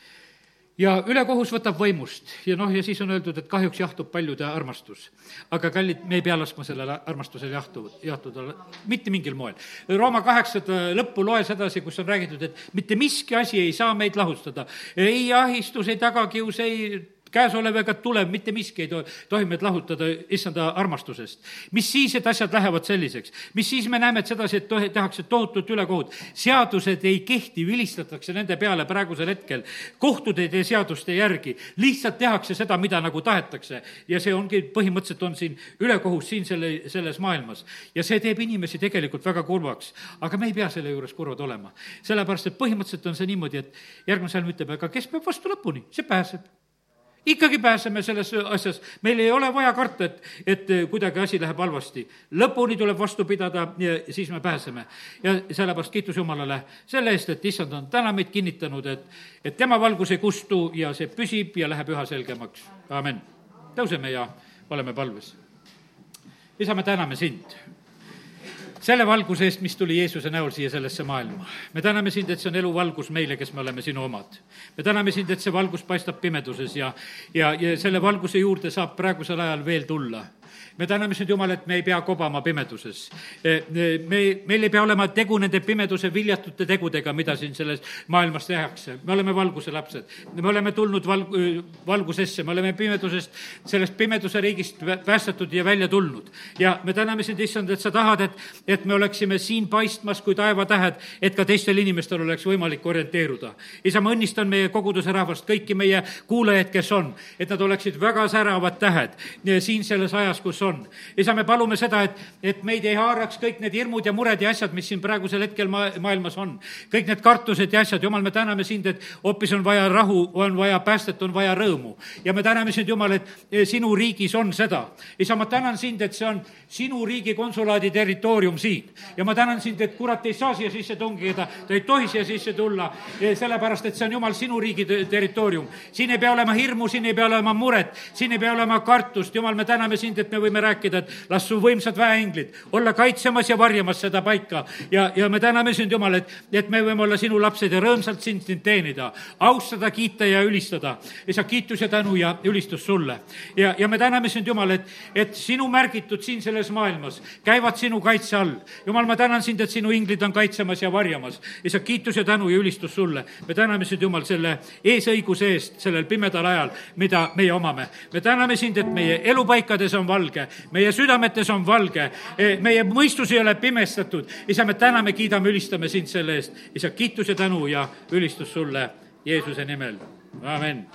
ja ülekohus võtab võimust ja noh, ja siis on öeldud, et kahjuks jahtub paljude armastus. aga kallid, me ei pea laskma sellele armastusele jahtu, jahtuda mitte mingil moel. Rooma kaheksanda lõppu loe sedasi, kus on räägitud, et mitte miski asi ei saa meid lahustada. ei ahistus, ei tagakius, ei käesolev ega tulev, mitte miski ei to-, tohi meid lahutada issanda armastusest. mis siis, et asjad lähevad selliseks? mis siis me näeme, et sedasi, et tohi, tehakse tohutut ülekohut? seadused ei kehti, vilistatakse nende peale praegusel hetkel. kohtud ei tee seaduste järgi, lihtsalt tehakse seda, mida nagu tahetakse. ja see ongi, põhimõtteliselt on siin ülekohus siin selle, selles maailmas. ja see teeb inimesi tegelikult väga kurvaks. aga me ei pea selle juures kurvad olema. sellepärast, et põhimõtteliselt on see niimoodi, et järgmine salm ütleb, aga kes peab vastu lõpuni, see pääseb ikkagi pääseme selles asjas, meil ei ole vaja karta, et, et kuidagi asi läheb halvasti. lõpuni tuleb vastu pidada ja siis me pääseme. ja sellepärast kiitus Jumalale selle eest, et issand on täna meid kinnitanud, et, et tema valgus ei kustu ja see püsib ja läheb üha selgemaks. amin. tõuseme ja oleme palves. isa, me täname sind selle valguse eest, mis tuli Jeesuse näol siia sellesse maailma. me täname sind, et see on eluvalgus meile, kes me oleme sinu omad. me täname sind, et see valgus paistab pimeduses ja, ja, ja selle valguse juurde saab praegusel ajal veel tulla me täname sind, Jumal, et me ei pea kobama pimeduses. E, e, me, meil ei pea olema tegu nende pimeduse viljatute tegudega, mida siin selles maailmas tehakse. me oleme valguse lapsed. me oleme tulnud val-, valgusesse, me oleme pimedusest, sellest pimeduse riigist päästetud ja välja tulnud. ja me täname sind, issand, et sa tahad, et, et me oleksime siin paistmas kui taevatähed, et ka teistel inimestel oleks võimalik orienteeruda. isa, ma õnnistan meie koguduse rahvast, kõiki meie kuulajaid, kes on, et nad oleksid väga säravad tähed siin selles ajas, kus on. isa, me palume seda, et, et meid ei haaraks kõik need hirmud ja mured ja asjad, mis siin praegusel hetkel ma-, maailmas on. kõik need kartused ja asjad, jumal, me täname sind, et hoopis on vaja rahu, on vaja päästet, on vaja rõõmu. ja me täname sind, Jumal, et eh, sinu riigis on seda. isa, ma tänan sind, et see on sinu riigi konsulaadi territoorium siin. ja ma tänan sind, et kurat ei saa siia sisse tungida, ta ei tohi siia sisse tulla, eh, sellepärast et see on, Jumal, sinu riigi territoorium. siin ei pea olema hirmu, siin ei pea olema muret, siin ei pea olema kartust, Jumal, me täname sind, et me võime rääkida, et las su võimsad väeinglid olla kaitsemas ja varjamas seda paika. ja, ja me täname sind, Jumal, et, et me võime olla sinu lapsed ja rõõmsalt sind, sind teenida, austada, kiita ja ülistada. isa, kiitus ja tänu ja ülistus sulle. ja, ja me täname sind, Jumal, et, et sinu märgitud siin selles maailmas käivad sinu kaitse all. Jumal, ma tänan sind, et sinu inglid on kaitsemas ja varjamas. isa, kiitus ja tänu ja ülistus sulle. me täname sind, Jumal, selle eesõiguse eest sellel pimedal ajal, mida meie omame. me täname sind, et meie elupaikades on valge, meie südametes on valge, e, meie mõistus ei ole pimestatud. isa, me täname, kiidame, ülistame sind selle eest. isa, kiitus ja tänu ja ülistus sulle Jeesuse nimel, amin